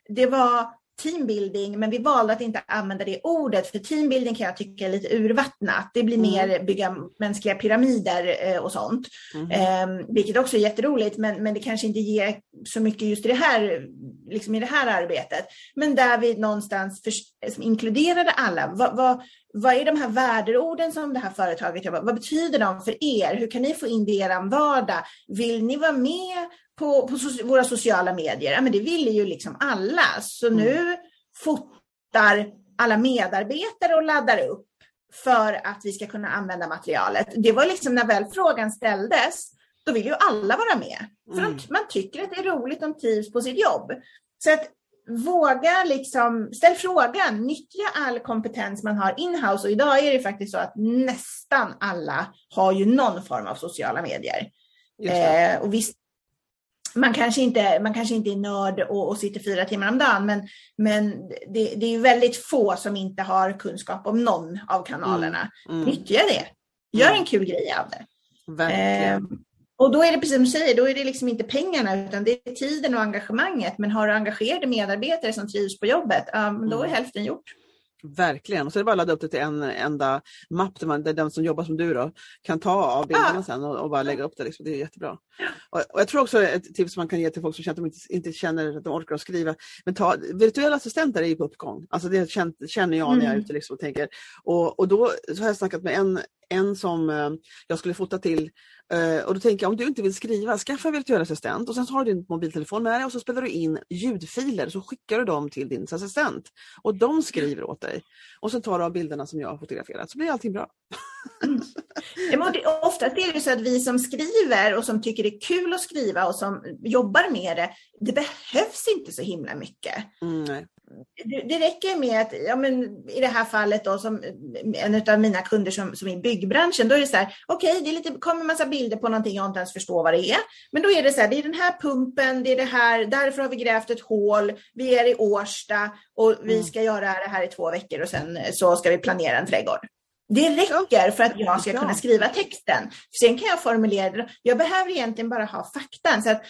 Det var teambuilding, men vi valde att inte använda det ordet, för teambuilding kan jag tycka är lite urvattnat. Det blir mm. mer bygga mänskliga pyramider eh, och sånt, mm. eh, vilket också är jätteroligt, men, men det kanske inte ger så mycket just i det här, liksom i det här arbetet. Men där vi någonstans för, inkluderade alla. Vad, vad, vad är de här värdeorden som det här företaget jobbar Vad betyder de för er? Hur kan ni få in det i er vardag? Vill ni vara med på, på so våra sociala medier? Ja, men det vill ju liksom alla. Så mm. nu fotar alla medarbetare och laddar upp för att vi ska kunna använda materialet. Det var liksom när väl frågan ställdes, då vill ju alla vara med. För mm. man tycker att det är roligt om trivs på sitt jobb. Så att våga liksom, ställ frågan, nyttja all kompetens man har inhouse och idag är det faktiskt så att nästan alla har ju någon form av sociala medier. Eh, och visst, man kanske inte, man kanske inte är nörd och, och sitter fyra timmar om dagen, men, men det, det är väldigt få som inte har kunskap om någon av kanalerna. Mm. Mm. Nyttja det. Gör mm. en kul grej av det. Eh, och då är det precis som du säger, då är det liksom inte pengarna utan det är tiden och engagemanget. Men har du engagerade medarbetare som trivs på jobbet, um, då är mm. hälften gjort. Verkligen, och så är det bara att ladda upp det till en enda mapp där, man, där den som jobbar som du då kan ta av bilderna ja. sen och, och, bara lägga upp det. Liksom. Det är jättebra. Och, och, jag tror också ett tips man kan ge till folk som känner att de inte, inte känner att de orkar att skriva. Men ta, virtuella assistenter är ju på uppgång. Alltså det känner jag när jag är mm. ute liksom och tänker. Och, och då så har jag snackat med en, en som eh, jag skulle fota till Uh, och då tänker jag om du inte vill skriva, skaffa en virtuell assistent och sen har du din mobiltelefon med dig och så spelar du in ljudfiler så skickar du dem till din assistent. Och de skriver åt dig. Och sen tar du av bilderna som jag har fotograferat så blir allting bra. Mm. Oftast är det så att vi som skriver och som tycker det är kul att skriva och som jobbar med det, det behövs inte så himla mycket. Mm, det, räcker med att, ja, men i det här fallet då, som en av mina kunder som, som är i byggbranschen, då är det så här, okej, okay, det är lite, kommer en massa bilder på någonting jag inte ens förstår vad det är. Men då är det så här, det är den här pumpen, det är det här, därför har vi grävt ett hål, vi är i Årsta och vi mm. ska göra det här i två veckor och sen så ska vi planera en trädgård. Det räcker för att jag ska kunna skriva texten. Sen kan jag formulera det. Jag behöver egentligen bara ha faktan. Så att,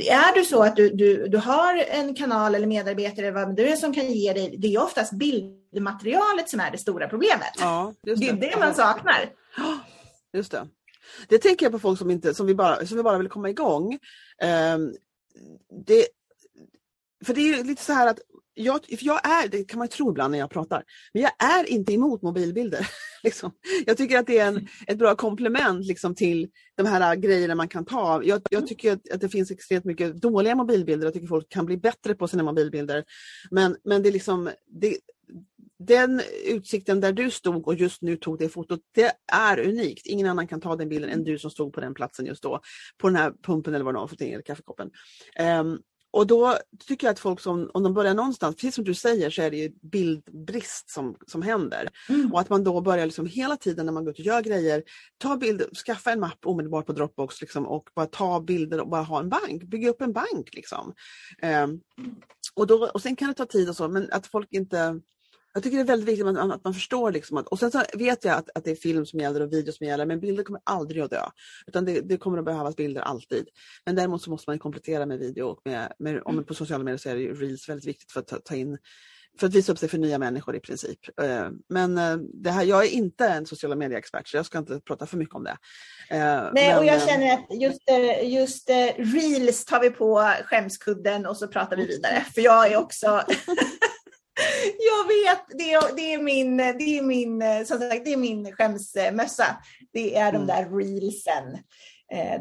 är du så att du, du, du har en kanal eller medarbetare vad du är som kan ge dig, det är oftast bildmaterialet som är det stora problemet. Ja, det. det är det man saknar. Just det. Det tänker jag på folk som, inte, som, vi, bara, som vi bara vill komma igång. Um, det, för det är lite så här att jag, jag är, det kan man tro ibland när jag pratar, men jag är inte emot mobilbilder. liksom. Jag tycker att det är en, ett bra komplement liksom, till de här grejerna man kan ta. Jag, jag tycker att, att, det finns extremt mycket dåliga mobilbilder. Jag tycker folk kan bli bättre på sina mobilbilder. Men, men det är liksom, det, den utsikten där du stod och just nu tog det fotot, det är unikt. Ingen annan kan ta den bilden än du som stod på den platsen just då. På den här pumpen eller vad det var, eller kaffekoppen. Um, och då tycker jag att folk som, om de börjar någonstans, precis som du säger så är det ju bildbrist som, som händer. Mm. Och att man då börjar liksom hela tiden när man går ut och gör grejer, ta bilder, skaffa en mapp omedelbart på Dropbox liksom, och bara ta bilder och bara ha en bank, bygga upp en bank. Liksom. Um, och, då, och sen kan det ta tid och så, men att folk inte jag tycker det är väldigt viktigt att man, att man förstår. Liksom att, och sen så vet jag att, att det är film som gäller och video som gäller, men bilder kommer aldrig att dö. Utan det, det kommer att behövas bilder alltid. Men däremot så måste man komplettera med video och med, med, om på sociala medier så är det reels väldigt viktigt för att ta, ta in för att visa upp sig för nya människor i princip. Eh, men eh, det här, jag är inte en sociala medieexpert så jag ska inte prata för mycket om det. Eh, Nej, men, och jag känner att just, just reels tar vi på skämskudden och så pratar vi vidare. För jag är också jag vet, det är, det är min, det är min, som sagt, det är min skämsmössa. Det är de mm. där reelsen.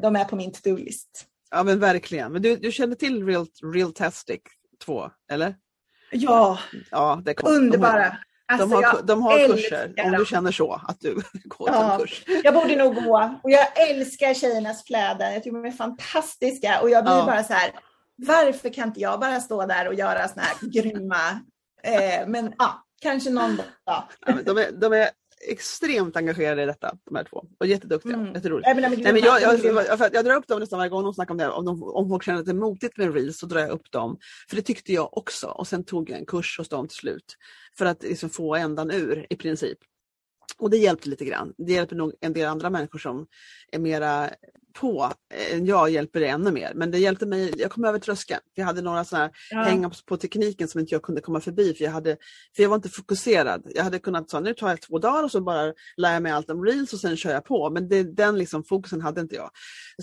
De är på min to-do-list. Ja men verkligen. Men du, du känner till Real, Realtastic 2, eller? Ja, ja det kom, underbara. De har, alltså, de har, de har kurser, om du känner så, att du går ja, en kurs. Jag borde nog gå. Och jag älskar tjejernas flöden. Jag tycker de är fantastiska. Och jag blir ja. bara så här, varför kan inte jag bara stå där och göra såna här grymma, eh, men ja, kanske någon dag. Ja, de, är, de är extremt engagerade i detta, de här två. Och jätteduktiga, mm. jätteroligt. Nej, men, Nej, men jag, jag, jag, jag, drar upp dem nästan varje gång de snackar om det. Om, de, om folk känner att det är motigt med reels så drar jag upp dem. För det tyckte jag också. Och sen tog jag en kurs hos dem till slut. För att liksom få ändan ur i princip. Och det hjälpte lite grann. Det hjälper nog en del andra människor som är mera på än jag hjälper det ännu mer. Men det hjälpte mig, jag kom över tröskeln. Jag hade några sådana ja. hänga på tekniken som inte jag kunde komma förbi för jag, hade, för jag var inte fokuserad. Jag hade kunnat säga nu tar jag två dagar och så bara lär jag mig allt om reels och sen kör jag på. Men det, den liksom fokusen hade inte jag.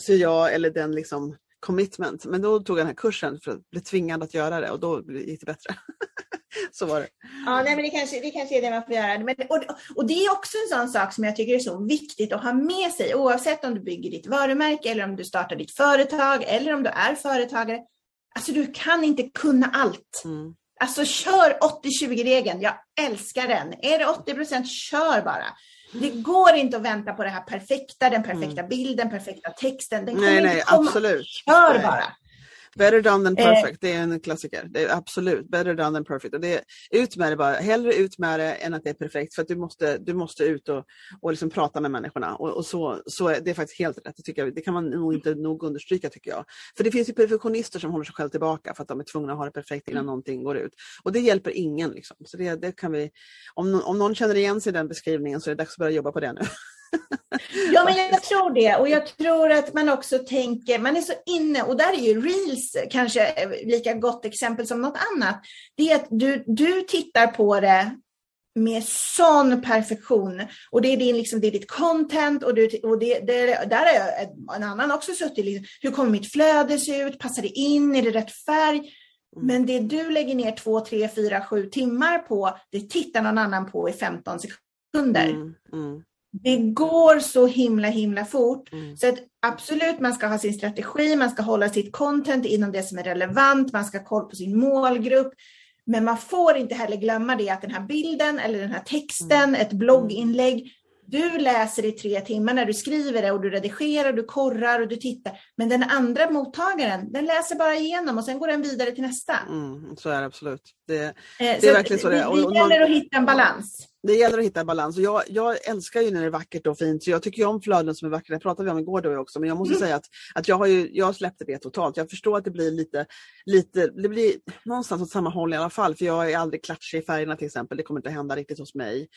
Så jag, eller den liksom commitment. Men då tog jag den här kursen för att bli tvingad att göra det och då gick det bättre. så var det. Ja, nej, men det kanske, det kanske är det man får göra. Men, och, och det är också en sån sak som jag tycker är så viktigt att ha med sig oavsett om du bygger ditt varumärke eller om du startar ditt företag eller om du är företagare. Alltså du kan inte kunna allt. Mm. Alltså kör 80-20-regeln, jag älskar den. Är det 80 procent, kör bara. Det går inte att vänta på det här perfekta, den perfekta mm. bilden, perfekta texten. Den nej, nej, komma. absolut. Kör bara. Better done than eh. perfect, eh. det är en klassiker. Det är absolut better done than perfect. Och det är, ut med det bara, hellre ut med det än att det är perfekt för att du måste, du måste ut och, och liksom prata med människorna. Och, och så, så är det faktiskt helt rätt, det, tycker jag, det kan man nog inte nog understryka tycker jag. För det finns ju perfektionister som håller sig själv tillbaka för att de är tvungna att ha det perfekt innan mm. någonting går ut. Och det hjälper ingen. Liksom. Så det, det kan vi, om, om någon känner igen sig i den beskrivningen så är det dags att börja jobba på det nu. Ja, men jag tror det. Och jag tror att man också tänker, man är så inne, och där är ju reels kanske lika gott exempel som något annat. Det är att du, du tittar på det med sån perfektion. Och det är, din, liksom, det är ditt content och, du, och det, det, där är en annan också suttit. Liksom, hur kommer mitt flöde se ut? Passar det in? Är det rätt färg? Mm. Men det du lägger ner två, tre, fyra, sju timmar på, det tittar någon annan på i 15 sekunder. Mm, mm. Det går så himla himla fort. Mm. Så att absolut, man ska ha sin strategi, man ska hålla sitt content inom det som är relevant, man ska ha koll på sin målgrupp. Men man får inte heller glömma det att den här bilden eller den här texten, mm. ett blogginlägg, du läser i tre timmar när du skriver det och du redigerar, du korrar och du tittar. Men den andra mottagaren, den läser bara igenom och sen går den vidare till nästa. Mm, så är det absolut. Det, eh, det är verkligen så det är. Det gäller att hitta en balans. Det gäller att hitta en balans. Och jag, jag älskar ju när det är vackert och fint. Så jag tycker om flöden som är vackra. Det pratade vi om igår då också. Men jag måste mm. säga att, att jag, har ju, jag släppte det totalt. Jag förstår att det blir lite, lite, det blir någonstans åt samma håll i alla fall. För jag är aldrig klatschig i färgerna till exempel. Det kommer inte hända riktigt hos mig.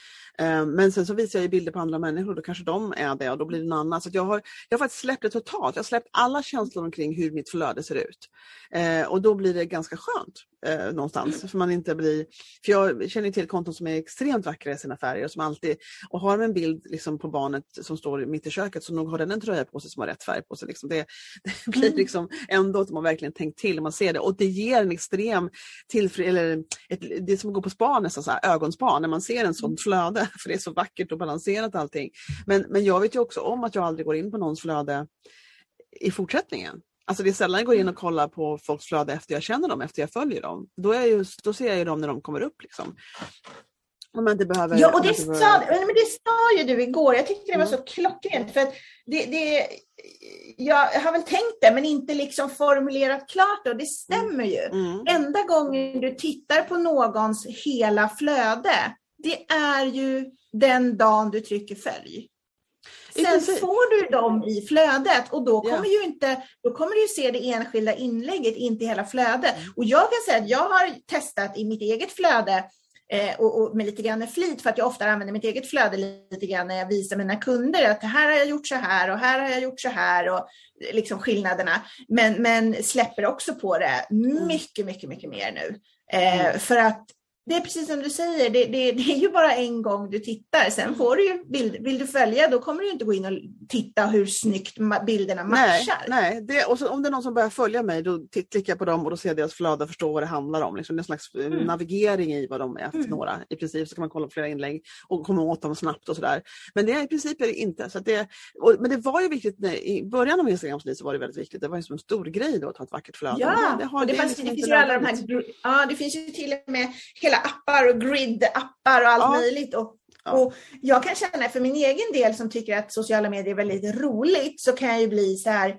Um, men sen så visar jag bilder på andra människor. Då kanske de är det och då blir det en annan. Så jag har, jag har faktiskt släppt det totalt. Jag har släppt alla känslor omkring hur mitt flöde ser ut. Uh, och då blir det ganska skönt uh, någonstans. För man inte blir, för jag känner till konton som är extremt vackra i sina färger. Och som alltid, och har de en bild liksom på barnet som står mitt i köket så nog har den en tröja på sig som har rätt färg på sig. Liksom. Det, det blir mm. liksom ändå att man verkligen tänkt till man ser det och det ger en extrem tillfred, eller ett, det är som att gå på spa nästan, så här, ögonspa när man ser en sånt mm. flöde för det är så vackert och balanserat allting. Men, men jag vet ju också om att jag aldrig går in på någons flöde i fortsättningen. Alltså det är sällan jag går in och kollar på folks flöde efter jag känner dem, efter jag följer dem. Då, är just, då ser jag ju dem när de kommer upp. Liksom. Om man inte behöver... Ja, och det, sa, behöver... men det sa ju du igår. Jag tyckte det var mm. så klockrent. För att det, det, jag har väl tänkt det, men inte liksom formulerat klart och det stämmer ju. Mm. mm. Enda gången du tittar på någons hela flöde, det är ju den dagen du trycker följ. Sen får du dem i flödet och då kommer, ja. ju inte, då kommer du se det enskilda inlägget, inte hela flödet. Mm. Och jag kan säga att jag har testat i mitt eget flöde och, och, med lite grann flit för att jag ofta använder mitt eget flöde lite grann när jag visar mina kunder att här har jag gjort så här och här har jag gjort så här och liksom skillnaderna. Men, men släpper också på det mycket, mycket, mycket mer nu. Eh, mm. För att det är precis som du säger, det, det, det, är ju bara en gång du tittar. Sen Mm. får du ju bild, vill du följa, då kommer du inte gå in och titta hur snyggt bilderna Nej, matchar. nej. Det, och så, om det är någon som börjar följa mig då klickar jag på dem och då ser jag deras flöde och förstår vad det handlar om. Liksom, det är en slags eh, Mm. navigering i vad de är för Mm. några. I princip så kan man kolla på flera inlägg och komma åt dem snabbt och sådär. Men det är i princip är det inte. Så det, och, men det var ju viktigt, när, i början av Instagrams liv så var det väldigt viktigt. Det var ju som en stor grej då att ha ett vackert flöde. Ja, det, har, och det, är fanns, liksom det inte finns ju alla de här, nödvändigt. gr- ja, det finns ju till och med hela appar och grid-appar och allt Ja. möjligt. Och, och jag kan känna för min egen del som tycker att sociala medier är väldigt roligt så kan jag ju bli så här,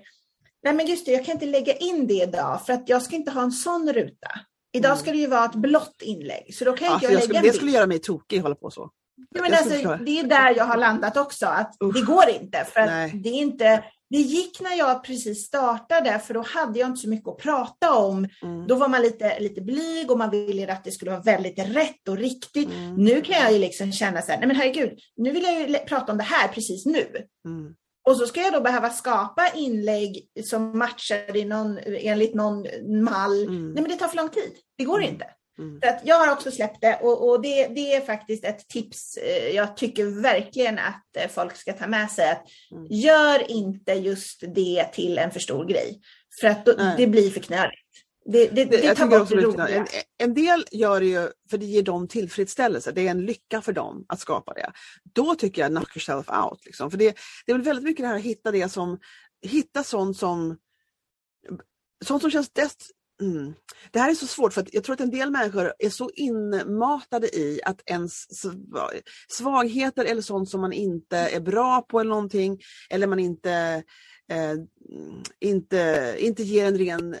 nej men just det, jag kan inte lägga in det idag för att jag ska inte ha en sån ruta. Idag Mm. ska det ju vara ett blått inlägg, så då kan Ja, inte jag jag lägga skulle, det bild. skulle göra mig tokig hålla på så. Ja, men alltså, det är där jag har landat också, att Usch. det går inte. För att det, är inte det gick när jag precis startade, för då hade jag inte så mycket att prata om. Mm. Då var man lite, lite blyg och man ville att det skulle vara väldigt rätt och riktigt. Mm. Nu kan jag ju liksom känna så här, nej men herregud, nu vill jag ju prata om det här precis nu. Mm. Och så ska jag då behöva skapa inlägg som matchar i någon, enligt någon mall. Mm. Nej men det tar för lång tid, det går Mm. inte. Mm. Så att jag har också släppt det och, och det, det är faktiskt ett tips eh, jag tycker verkligen att eh, folk ska ta med sig. Att Mm. Gör inte just det till en för stor grej. För att då, det blir för knöligt. Det, det, det, jag tar bort det det roliga. en, en del gör det ju för det ger dem tillfredsställelse. Det är en lycka för dem att skapa det. Då tycker jag knock yourself out. Liksom. För det, det är väl väldigt mycket det här att hitta det som, hitta sånt som, sånt som känns dest, mm. Det här är så svårt för att jag tror att en del människor är så inmatade i att ens svagheter eller sånt som man inte är bra på eller någonting eller man inte, eh, inte, inte ger en ren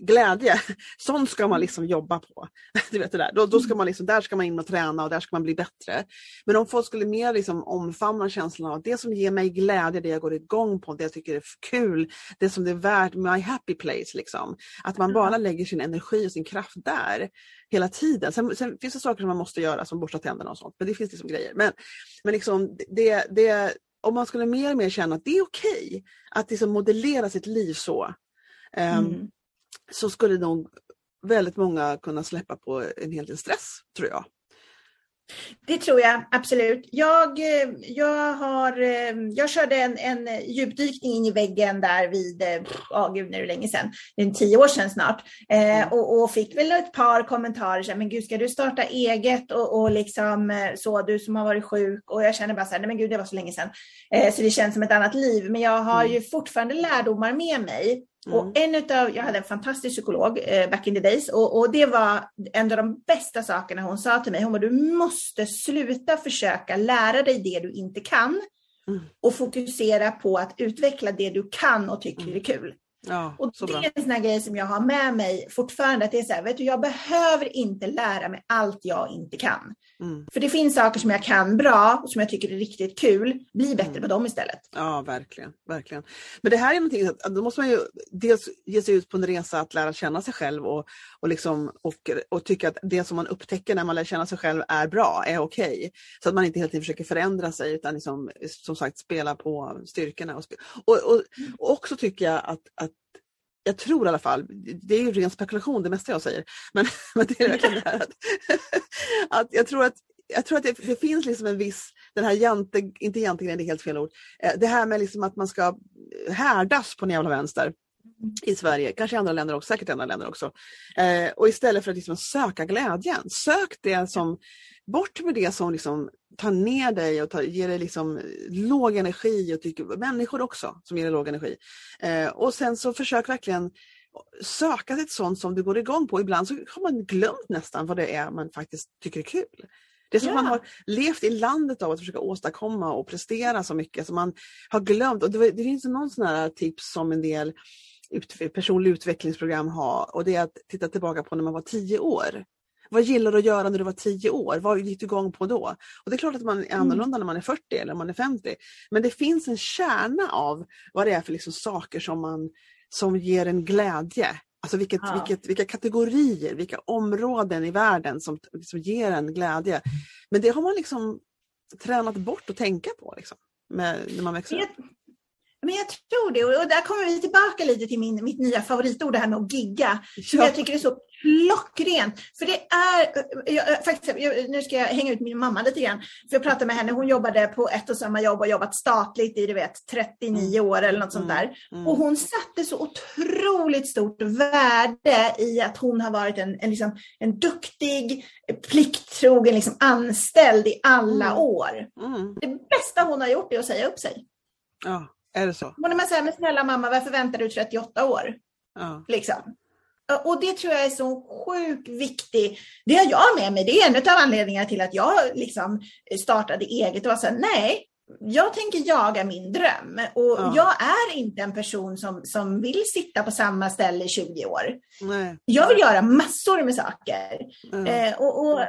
glädje. Sånt ska man liksom jobba på. Du vet det där. Då, då ska man liksom, där ska man in och träna och där ska man bli bättre. Men om folk skulle mer liksom omfamna känslan av det som ger mig glädje, det jag går igång på, det jag tycker är kul, det som det är värt, my happy place. Liksom. Att man bara lägger sin energi och sin kraft där hela tiden. Sen, sen finns det saker som man måste göra som borsta tänderna och sånt, men det finns liksom grejer. Men, men liksom, det, det, om man skulle mer och mer känna att det är okej att liksom modellera sitt liv så. ehm, Mm. Så skulle nog väldigt många kunna släppa på en hel del stress, tror jag. Det tror jag absolut. Jag, eh, jag, har, eh, jag körde en, en djupdykning in i väggen där vid, eh, ja gud nu är det länge sedan, det är tio år sedan snart. Eh, Mm. och, och fick väl ett par kommentarer, så här, men gud ska du starta eget och, och liksom så, du som har varit sjuk. Och jag känner bara så här, nej men gud det var så länge sedan. Eh, så det känns som ett annat liv. Men jag har Mm. ju fortfarande lärdomar med mig. Mm. Och en utav, jag hade en fantastisk psykolog eh, back in the days och, och det var en av de bästa sakerna hon sa till mig. Hon bara, du måste sluta försöka lära dig det du inte kan Mm. och fokusera på att utveckla det du kan och tycker Mm. är kul. Ja, Och det bra. är en sån här grej som jag har med mig fortfarande. Att det är så här, vet du, jag behöver inte lära mig allt jag inte kan. Mm. För det finns saker som jag kan bra och som jag tycker är riktigt kul. Bli bättre Mm. på dem istället. Ja, verkligen, verkligen. Men det här är någonting, att då måste man ju dels ge sig ut på en resa att lära känna sig själv och, och, liksom, och, och tycka att det som man upptäcker när man lär känna sig själv är bra, är okej. Så att man inte hela tiden försöker förändra sig utan liksom, som sagt spela på styrkorna. Och, och, och, och också tycker jag att, att jag tror i alla fall, det är ju ren spekulation det mesta jag säger, men, men det är verkligen det här att, att jag tror att jag tror att det, det finns liksom en viss, den här jante, inte jantegrejen, det är helt fel ord, eh, det här med liksom att man ska härdas på den jävla vänster i Sverige, kanske i andra länder också, säkert i andra länder också. Eh, och istället för att liksom söka glädjen, sök det som, bort med det som liksom tar ner dig och tar, ger dig liksom låg energi och tycker, människor också som ger dig låg energi. Eh, och sen så försök verkligen söka ett sånt som du går igång på. Ibland så har man glömt nästan vad det är man faktiskt tycker är kul. Det är som Ja. man har levt i landet av att försöka åstadkomma och prestera så mycket som man har glömt. Och det, det finns någon sån här tips som en del ut, personlig utvecklingsprogram har och det är att titta tillbaka på när man var tio år. Vad gillar du att göra när du var tio år? Vad gick du igång på då? Och det är klart att man är annorlunda när man är 40 eller man är 50. Men det finns en kärna av vad det är för liksom saker som, man, som ger en glädje. Alltså vilket, Ja. vilket, vilka kategorier, vilka områden i världen som, som ger en glädje. Men det har man liksom tränat bort att tänka på liksom, med, när man växer upp. Men jag tror det. Och där kommer vi tillbaka lite till min, mitt nya favoritord, det här med att gigga. Som jag tycker är så klockrent. För det är, jag, faktiskt, jag, nu ska jag hänga ut min mamma lite grann. För jag pratade med henne, hon jobbade på ett och samma jobb och jobbat statligt i du vet, 39 år eller något sånt där. Mm. Och hon satte så otroligt stort värde i att hon har varit en, en, liksom, en duktig, plikttrogen liksom, anställd i alla mm. år. Mm. Det bästa hon har gjort är att säga upp sig. Ja, är det så? Och när man säger, men snälla mamma, varför väntar du 38 år? Ja. Liksom. Och det tror jag är så sjukt viktigt. Det har jag med mig. Det är en av anledningarna till att jag liksom startade eget och var så här, nej, jag tänker jaga min dröm och ja. jag är inte en person som, som vill sitta på samma ställe i 20 år. Nej. Jag vill göra massor med saker. Mm. Eh, och, och,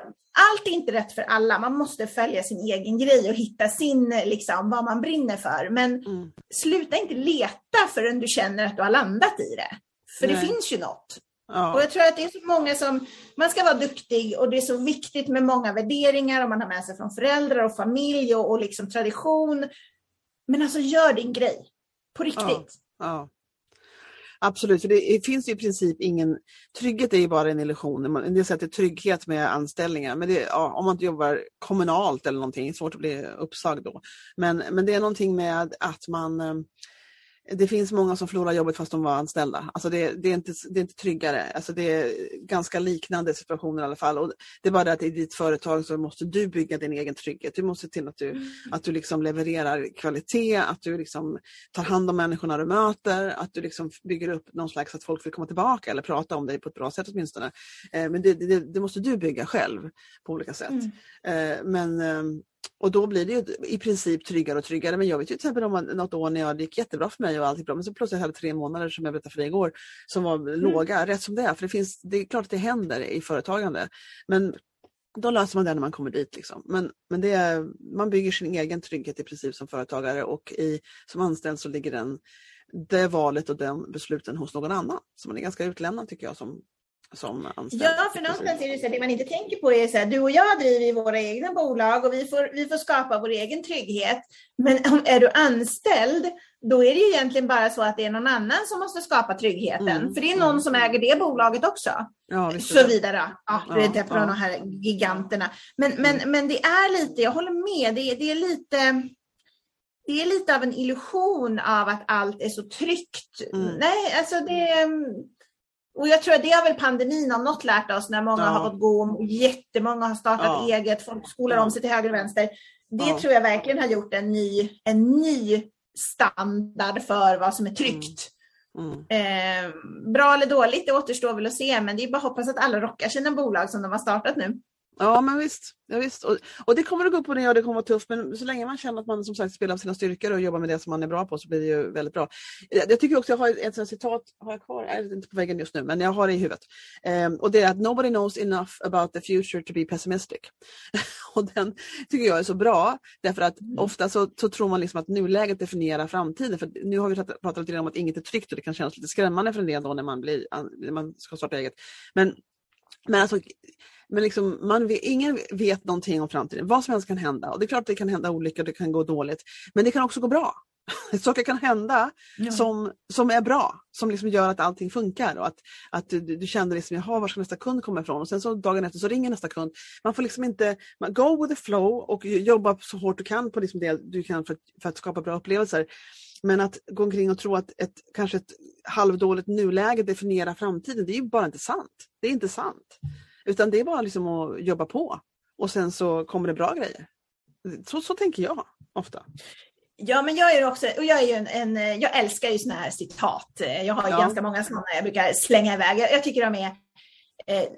allt är inte rätt för alla. Man måste följa sin egen grej och hitta sin, liksom, vad man brinner för. Men mm. sluta inte leta förrän du känner att du har landat i det. För Nej. det finns ju något. Ja. Och jag tror att det är så många som, man ska vara duktig och det är så viktigt med många värderingar och man har med sig från föräldrar och familj och, och liksom tradition. Men alltså gör din grej. På riktigt. Ja. Absolut, för det finns ju i princip ingen... Trygghet är ju bara en illusion. En del säger trygghet med anställningar, men det, ja, om man inte jobbar kommunalt eller någonting, svårt att bli uppsagd då. Men, men det är någonting med att man eh, det finns många som förlorar jobbet fast de var anställda. Alltså det, det, är, inte, det är inte tryggare. Alltså det är ganska liknande situationer i alla fall. Och det är bara det att i ditt företag så måste du bygga din egen trygghet. Du måste se till att du, mm. att du liksom levererar kvalitet, att du liksom tar hand om människorna du möter, att du liksom bygger upp någon slags att folk vill komma tillbaka eller prata om dig på ett bra sätt åtminstone. Eh, men det, det, det måste du bygga själv på olika sätt. Mm. Eh, men ehm, och då blir det ju i princip tryggare och tryggare. Men jag vet ju till exempel om något år när jag, det gick jättebra för mig och allt gick bra, men så plötsligt hade jag tre månader som jag berättade för dig igår som var mm. låga, rätt som det är. För det, finns, det är klart att det händer i företagande. Men då löser man det när man kommer dit. Liksom. Men, men det är, man bygger sin egen trygghet i princip som företagare och i, som anställd så ligger den, det valet och den besluten hos någon annan. Så man är ganska utlämnad tycker jag som, som anställd. Ja, för någonstans är det så att det man inte tänker på är så här, du och jag driver våra egna bolag och vi får, vi får skapa vår egen trygghet. Men om är du anställd, då är det ju egentligen bara så att det är någon annan som måste skapa tryggheten. Mm. För det är någon mm. som äger det bolaget också. Ja, så vidare. Ja, du vet, ja, ja. de här giganterna. Men, men, mm. men det är lite, jag håller med, det, det är lite det är lite av en illusion av att allt är så tryggt. Mm. Nej, alltså det, och jag tror att det har väl pandemin om något lärt oss när många ja. har fått gå och jättemånga har startat ja. eget, folk skolar om sig till höger och vänster. Det ja. tror jag verkligen har gjort en ny, en ny standard för vad som är tryggt. Mm. Mm. Eh, bra eller dåligt, det återstår väl att se, men det är bara att hoppas att alla rockar sina bolag som de har startat nu. Ja men visst. Ja, visst. Och, och det kommer att gå upp och ner och det kommer att vara tufft men så länge man känner att man som sagt spelar sina styrkor och jobbar med det som man är bra på så blir det ju väldigt bra. Jag tycker också, jag har ett, ett citat, har jag kvar? Jag är inte på väggen just nu men jag har det i huvudet. Um, och det är att nobody knows enough about the future to be pessimistic. och den tycker jag är så bra därför att mm. ofta så, så, tror man liksom att nuläget definierar framtiden. För nu har vi pratat lite om att inget är tryggt och det kan kännas lite skrämmande för en del då när man, blir, när man ska starta eget. Men, men alltså men liksom, man vet, ingen vet någonting om framtiden. Vad som helst kan hända. Och det är klart att det kan hända olyckor, det kan gå dåligt. Men det kan också gå bra. Saker kan hända ja. som, som är bra, som liksom gör att allting funkar. Och att, att du, du känner liksom, jaha, var ska nästa kund komma ifrån? Och sen så dagen efter så ringer nästa kund. Man får liksom inte, man, go with the flow och jobba så hårt du kan på liksom det du kan för, för att skapa bra upplevelser. Men att gå omkring och tro att ett, kanske ett halvdåligt nuläge definierar framtiden, det är ju bara inte sant. Det är inte sant. Utan det är bara liksom att jobba på och sen så kommer det bra grejer. Så, så tänker jag ofta. Ja, men jag är också, och jag är en, en jag älskar ju sådana här citat. Jag har ja. ganska många sådana jag brukar slänga iväg. Jag, jag tycker de är eh,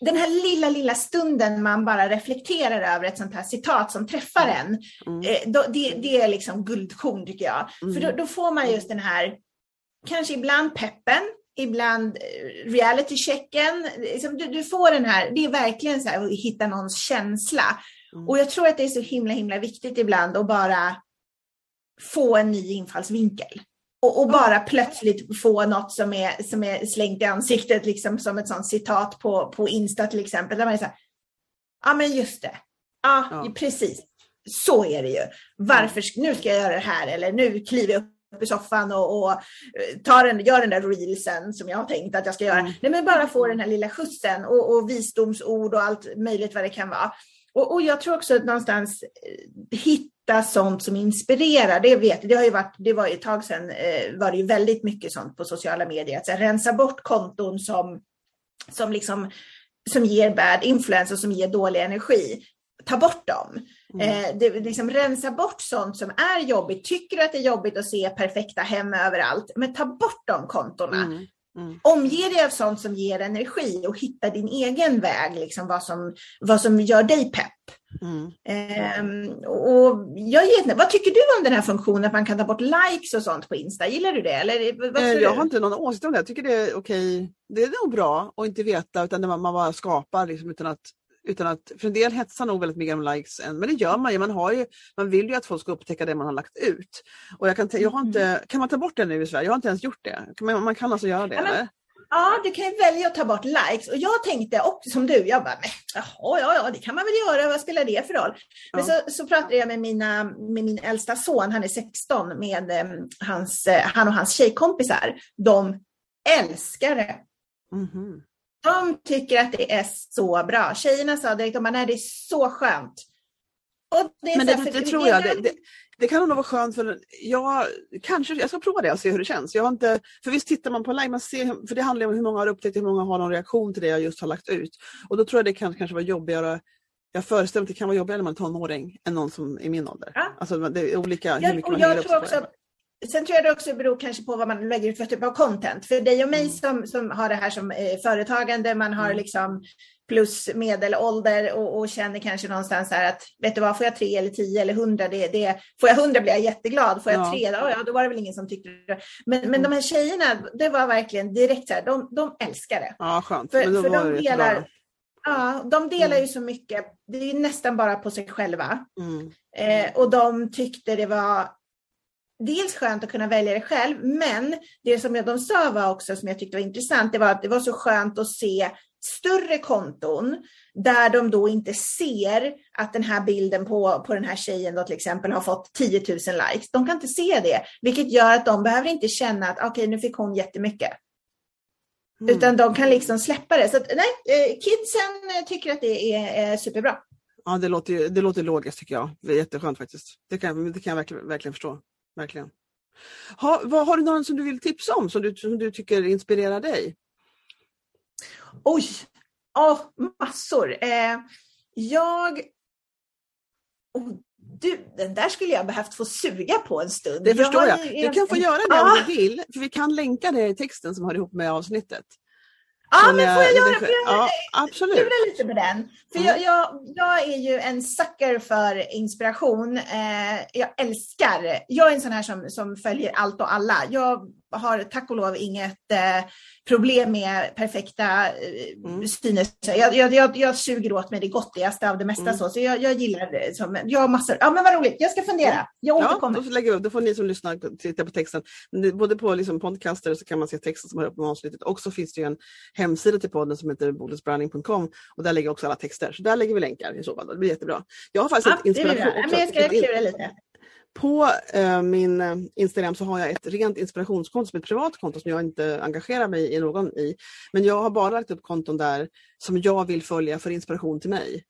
den här lilla, lilla stunden man bara reflekterar över ett sånt här citat som träffar en, mm. eh, då, det, det, är liksom guldkorn tycker jag. Mm. För då, då, får man just den här, kanske ibland peppen, ibland eh, reality-checken. Liksom, du, du, får den här, det är verkligen så här att hitta någons känsla. Mm. Och jag tror att det är så himla, himla viktigt ibland att bara få en ny infallsvinkel. Och, och bara mm. plötsligt få något som är, som är slängt i ansiktet, liksom som ett sånt citat på, på Insta till exempel. Där man är så här, ja men just det, ja, ja. precis. så är det ju. Varför, nu ska jag göra det här eller nu kliver jag upp i soffan och, och tar en, gör den där reelsen som jag har tänkt att jag ska göra. Mm. Nej, men bara få den här lilla skjutsen och, och visdomsord och allt möjligt vad det kan vara. Och, och jag tror också att någonstans hitta sånt som inspirerar. Det vet det har ju varit, det var ju ett tag sedan eh, var det ju väldigt mycket sånt på sociala medier. Att så här, rensa bort konton som, som liksom som ger bad influence och som ger dålig energi. Ta bort dem. Mm. Eh, det, liksom, rensa bort sånt som är jobbigt. Tycker du att det är jobbigt att se perfekta hem överallt, men ta bort de kontona. Mm. Mm. Omge dig av sånt som ger energi och hitta din egen väg, liksom vad, som, vad som gör dig pepp. Mm. Um, och jag ger, vad tycker du om den här funktionen att man kan ta bort likes och sånt på Insta? Gillar du det? Eller, eh, jag har inte någon åsikt om det. Jag tycker det är okej. Det är nog bra att inte veta utan man, man bara skapar liksom, utan att utan att, för en del hetsar nog väldigt mycket om likes, än, men det gör man ju. Man, har ju. man vill ju att folk ska upptäcka det man har lagt ut. Och jag kan, jag har inte, mm. kan man ta bort det nu i Sverige? Jag har inte ens gjort det. Man, man kan alltså göra det? Ja, men, Ja, du kan ju välja att ta bort likes. Och jag tänkte också som du, jag bara, jaha, ja, ja, det kan man väl göra, vad spelar det för roll? Men ja. så, så pratade jag med, mina, med min äldsta son, han är 16, med eh, hans, eh, han och hans tjejkompisar. De älskar det. Mm -hmm. De tycker att det är så bra. Tjejerna sa direkt, de bara, nej det är så skönt. men det, det, det tror jag. Det, det kan nog vara skönt för jag, kanske, jag ska prova det och se hur det känns. Jag har inte, för visst tittar man på live, man ser, för det handlar om hur många har upptäckt, hur många har någon reaktion till det jag just har lagt ut. Och då tror jag det kan kanske vara jobbigare jag föreställer mig att det kan vara jobbigare när man är tonåring än någon som är min ålder. Ja. Alltså det är olika hur mycket man jag tror också, Sen tror jag det också beror kanske på vad man lägger ut för typ av content. För dig och mig mm. som, som har det här som eh, företagande, man har mm. liksom plus medelålder och, och, känner kanske någonstans här att vet du vad, får jag tre eller tio eller hundra, det, det, får jag hundra blir jag jätteglad, får jag ja. tre, ja, då var det väl ingen som tyckte det. Men, men de här tjejerna, det var verkligen direkt så här, de, de älskar det. Ja, skönt. För, för de delar, Ja, de delar mm. ju så mycket. Det är nästan bara på sig själva. Mm. Eh, och de tyckte det var dels skönt att kunna välja det själv, men det som de sa var också som jag tyckte var intressant, det var att det var så skönt att se större konton där de då inte ser att den här bilden på, på den här tjejen då till exempel har fått 10 000 likes. De kan inte se det, vilket gör att de behöver inte känna att okej, okay, nu fick hon jättemycket. Mm. Utan de kan liksom släppa det. Så att, nej, eh, kidsen tycker att det är, är superbra. Ja, det låter, det låter logiskt tycker jag. Det är jätteskönt faktiskt. Det kan, det kan jag verkligen, verkligen förstå. Verkligen. Ha, vad, har du någon som du vill tipsa om som du, som du tycker inspirerar dig? Oj, oh, massor. Eh, jag... Oh, du, den där skulle jag behövt få suga på en stund. Det förstår jag. jag. Du kan få göra det ah. om du vill, för vi kan länka det i texten som hör ihop med avsnittet. Ja, men får jag göra det? Ja, absolut. lite på den. För mm. jag, jag, jag, är ju en sucker för inspiration. Eh, jag älskar, jag är en sån här som, som följer allt och alla. Jag har tack och lov inget eh, problem med perfekta eh, mm. styrelser. Jag, jag, jag, jag suger åt mig det gottigaste av det mesta. Mm. Så, så jag, jag gillar det. Som, jag har massor. Ja, men vad roligt. Jag ska fundera. Jag återkommer. Ja, då, lägger upp, då får ni som lyssnar titta på texten. Både på liksom podcaster så kan man se texten som upp med avsnittet och så finns det en hemsida till podden som heter bodilsbranding.com och där ligger också alla texter. Så där lägger vi länkar i så fall. Det blir jättebra. Jag har faktiskt ja, ett inspiration också. Men jag ska klura lite. På eh, min eh, Instagram så har jag ett rent inspirationskonto som är ett privat konto som jag inte engagerar mig i någon i. Men jag har bara lagt upp konton där som jag vill följa för inspiration till mig.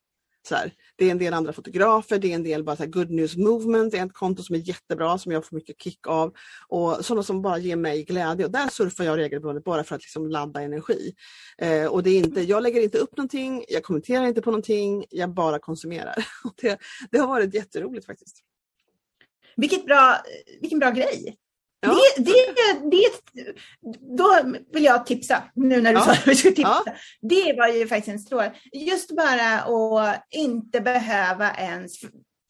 Så här. Det är en del andra fotografer, det är en del bara så här, Good News Movement, det är ett konto som är jättebra som jag får mycket kick av. Och sådana som bara ger mig glädje och där surfar jag regelbundet bara för att liksom ladda energi. Eh, och det är inte, jag lägger inte upp någonting, jag kommenterar inte på någonting, jag bara konsumerar. Och det, det har varit jätteroligt faktiskt. Vilket bra, vilken bra grej. Ja. Det, det, det, då vill jag tipsa, nu när du ja. sa att vi skulle tipsa. Ja. Det var ju faktiskt en stråle. Just bara att inte behöva ens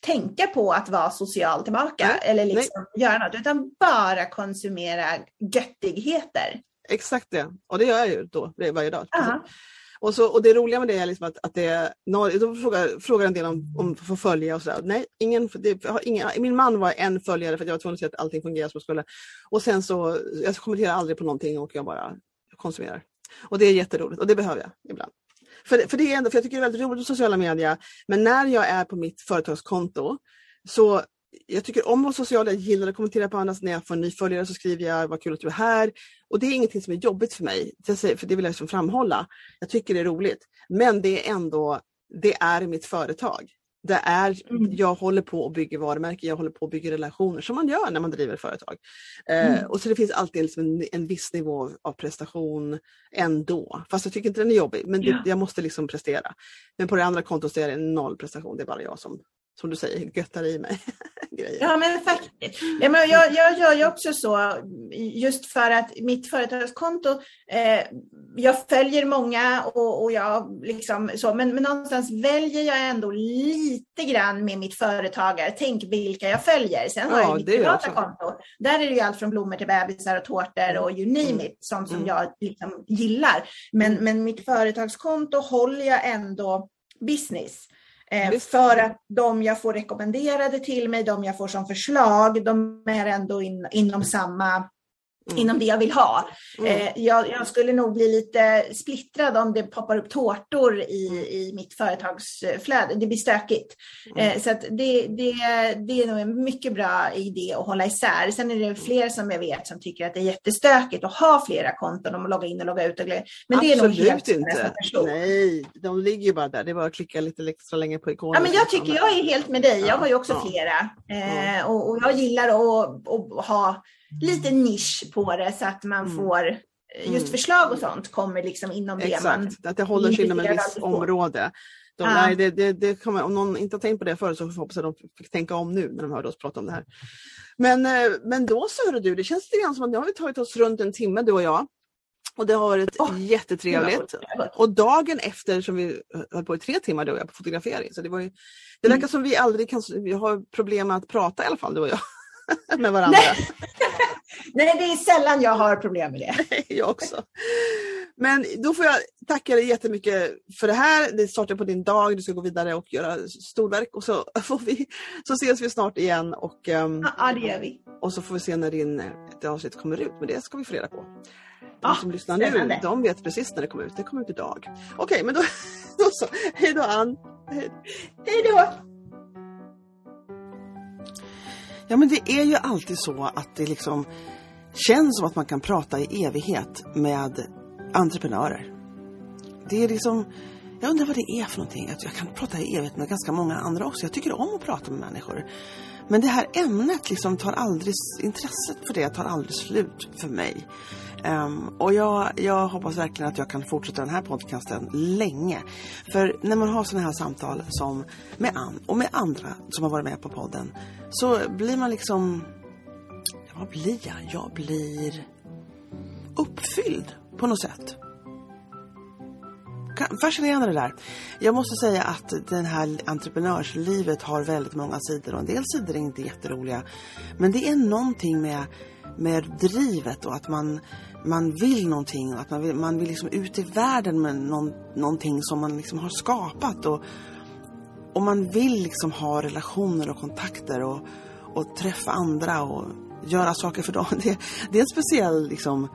tänka på att vara social tillbaka Nej. eller liksom göra något, utan bara konsumera göttigheter. Exakt det, och det gör jag ju då varje dag. Och, så, och det roliga med det är liksom att, att det då frågar, frågar en del om, om att få följa och sådär. Nej, ingen, det, ingen, min man var en följare för att jag var tvungen att se att allting fungerar som det skulle. Och sen så, jag kommenterar aldrig på någonting och jag bara konsumerar. Och det är jätteroligt och det behöver jag ibland. För, för det är ändå, för jag tycker det är väldigt roligt med sociala medier, men när jag är på mitt företagskonto så jag tycker om att vara social, jag gillar att kommentera på andras, när jag får en ny följare så skriver jag vad kul att du är här. Och det är ingenting som är jobbigt för mig, för det vill jag liksom framhålla. Jag tycker det är roligt. Men det är ändå, det är mitt företag. Det är, mm. Jag håller på att bygga varumärken, jag håller på att bygga relationer som man gör när man driver företag. Eh, mm. Eh, och så det finns alltid liksom en, en viss nivå av prestation ändå. Fast jag tycker inte den är jobbig, men det, jag måste liksom prestera. Men på det andra kontot så är det noll prestation, det är bara jag som som du säger, göttar i mig. ja men faktiskt. Ja, men jag, jag gör ju också så just för att mitt företagskonto, eh, jag följer många och, och jag liksom så, men, men någonstans väljer jag ändå lite grann med mitt företagare. Tänk vilka jag följer. Sen ja, har jag mitt privata konto. Där är det ju allt från blommor till bebisar och tårtor och you name mm. it, sånt som mm. jag liksom gillar. Men, men mitt företagskonto håller jag ändå business. Eh, för att de jag får rekommenderade till mig, de jag får som förslag, de är ändå in, inom samma Mm. inom det jag vill ha. Mm. Eh, jag, jag, skulle nog bli lite splittrad om det poppar upp tårtor i, i mitt företagsflöde. Det blir stökigt. Mm. Eh, så det, det, det är nog en mycket bra idé att hålla isär. Sen är det fler som jag vet som tycker att det är jättestökigt att ha flera konton och logga in och logga ut. Och Men det Absolut är nog helt inte. Nej, de ligger ju bara där. Det är bara att klicka lite extra länge på ikonen. Ja, men jag tycker jag är helt med dig. Jag har ju också ja. flera. Eh, och, och, jag gillar att, att ha lite nisch på det så att man mm. får eh, just mm. förslag och sånt kommer liksom inom det Exakt, man att det håller sig inom ett visst område. De, ah. nej, det, det, det kommer, om någon inte har tänkt på det förut så hoppas jag att de fick tänka om nu när de hörde oss prata om det här. Men, eh, men då så hörde du, det känns lite grann som att nu har vi tagit oss runt en timme du och jag. Och det har varit oh, jättetrevligt. Och dagen efter som vi höll på i tre timmar du och jag på fotografering. Så det, var ju, det verkar mm. som vi aldrig kan, vi har problem med att prata i alla fall du och jag. med varandra. Nej, det är sällan jag har problem med det. jag också. Men då får jag tacka dig jättemycket för det här. Det startar på din dag, du ska gå vidare och göra storverk och så, får vi, så ses vi snart igen. Och, um, ja, det gör vi. Och så får vi se när din avsnitt kommer ut, men det ska vi få reda på. De ah, som lyssnar spännande. nu, de vet precis när det kommer ut. Det kommer ut idag. Okej, okay, men då, då så. Hej då Ann. Hej då. Ja men det är ju alltid så att det liksom känns som att man kan prata i evighet med entreprenörer. Det är liksom, jag undrar vad det är för någonting. Jag kan prata i evighet med ganska många andra också. Jag tycker om att prata med människor. Men det här ämnet liksom tar aldrig, intresset för det tar aldrig slut för mig. Um, och jag, jag hoppas verkligen att jag kan fortsätta den här podcasten länge. För när man har sådana här samtal som med Ann och med andra som har varit med på podden så blir man liksom... Ja, vad blir jag? Jag blir uppfylld på något sätt. Fascinerande det där. Jag måste säga att det här entreprenörslivet har väldigt många sidor och en del sidor är inte jätteroliga. Men det är någonting med, med drivet och att man man vill någonting och att man vill, man vill liksom ut i världen med någon, någonting som man liksom har skapat. Och, och man vill liksom ha relationer och kontakter och, och träffa andra och göra saker för dem. Det, det är en speciell... liksom,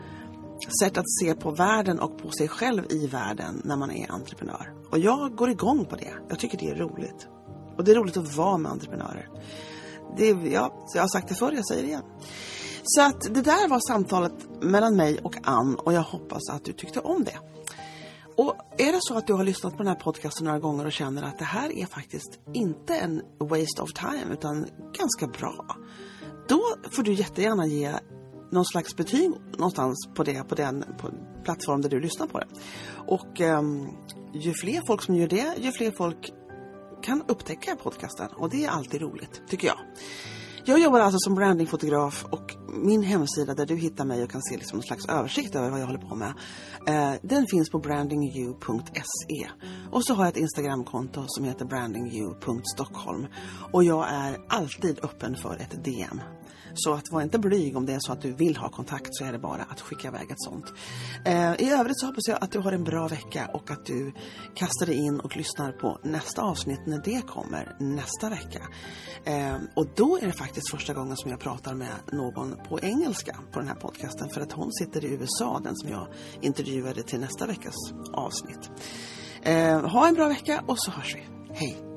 sätt att se på världen och på sig själv i världen när man är entreprenör. Och jag går igång på det. Jag tycker det är roligt. Och det är roligt att vara med entreprenörer. Det, ja, jag har sagt det förr, jag säger det igen. Så att det där var samtalet mellan mig och Ann och jag hoppas att du tyckte om det. Och är det så att du har lyssnat på den här podcasten några gånger och känner att det här är faktiskt inte en waste of time utan ganska bra. Då får du jättegärna ge någon slags betyg någonstans på det, på den på plattform där du lyssnar på det. Och um, ju fler folk som gör det, ju fler folk kan upptäcka podcasten och det är alltid roligt, tycker jag. Jag jobbar alltså som brandingfotograf och min hemsida där du hittar mig och kan se liksom någon slags översikt över vad jag håller på med. Eh, den finns på brandingyou.se. Och så har jag ett Instagramkonto som heter brandingyou.stockholm. Och jag är alltid öppen för ett DM. Så att var inte blyg om det är så att du vill ha kontakt så är det bara att skicka iväg ett sånt. Eh, I övrigt så hoppas jag att du har en bra vecka och att du kastar dig in och lyssnar på nästa avsnitt när det kommer nästa vecka. Eh, och då är det faktiskt första gången som jag pratar med någon på engelska på den här podcasten för att hon sitter i USA, den som jag intervjuade till nästa veckas avsnitt. Eh, ha en bra vecka och så hörs vi. Hej!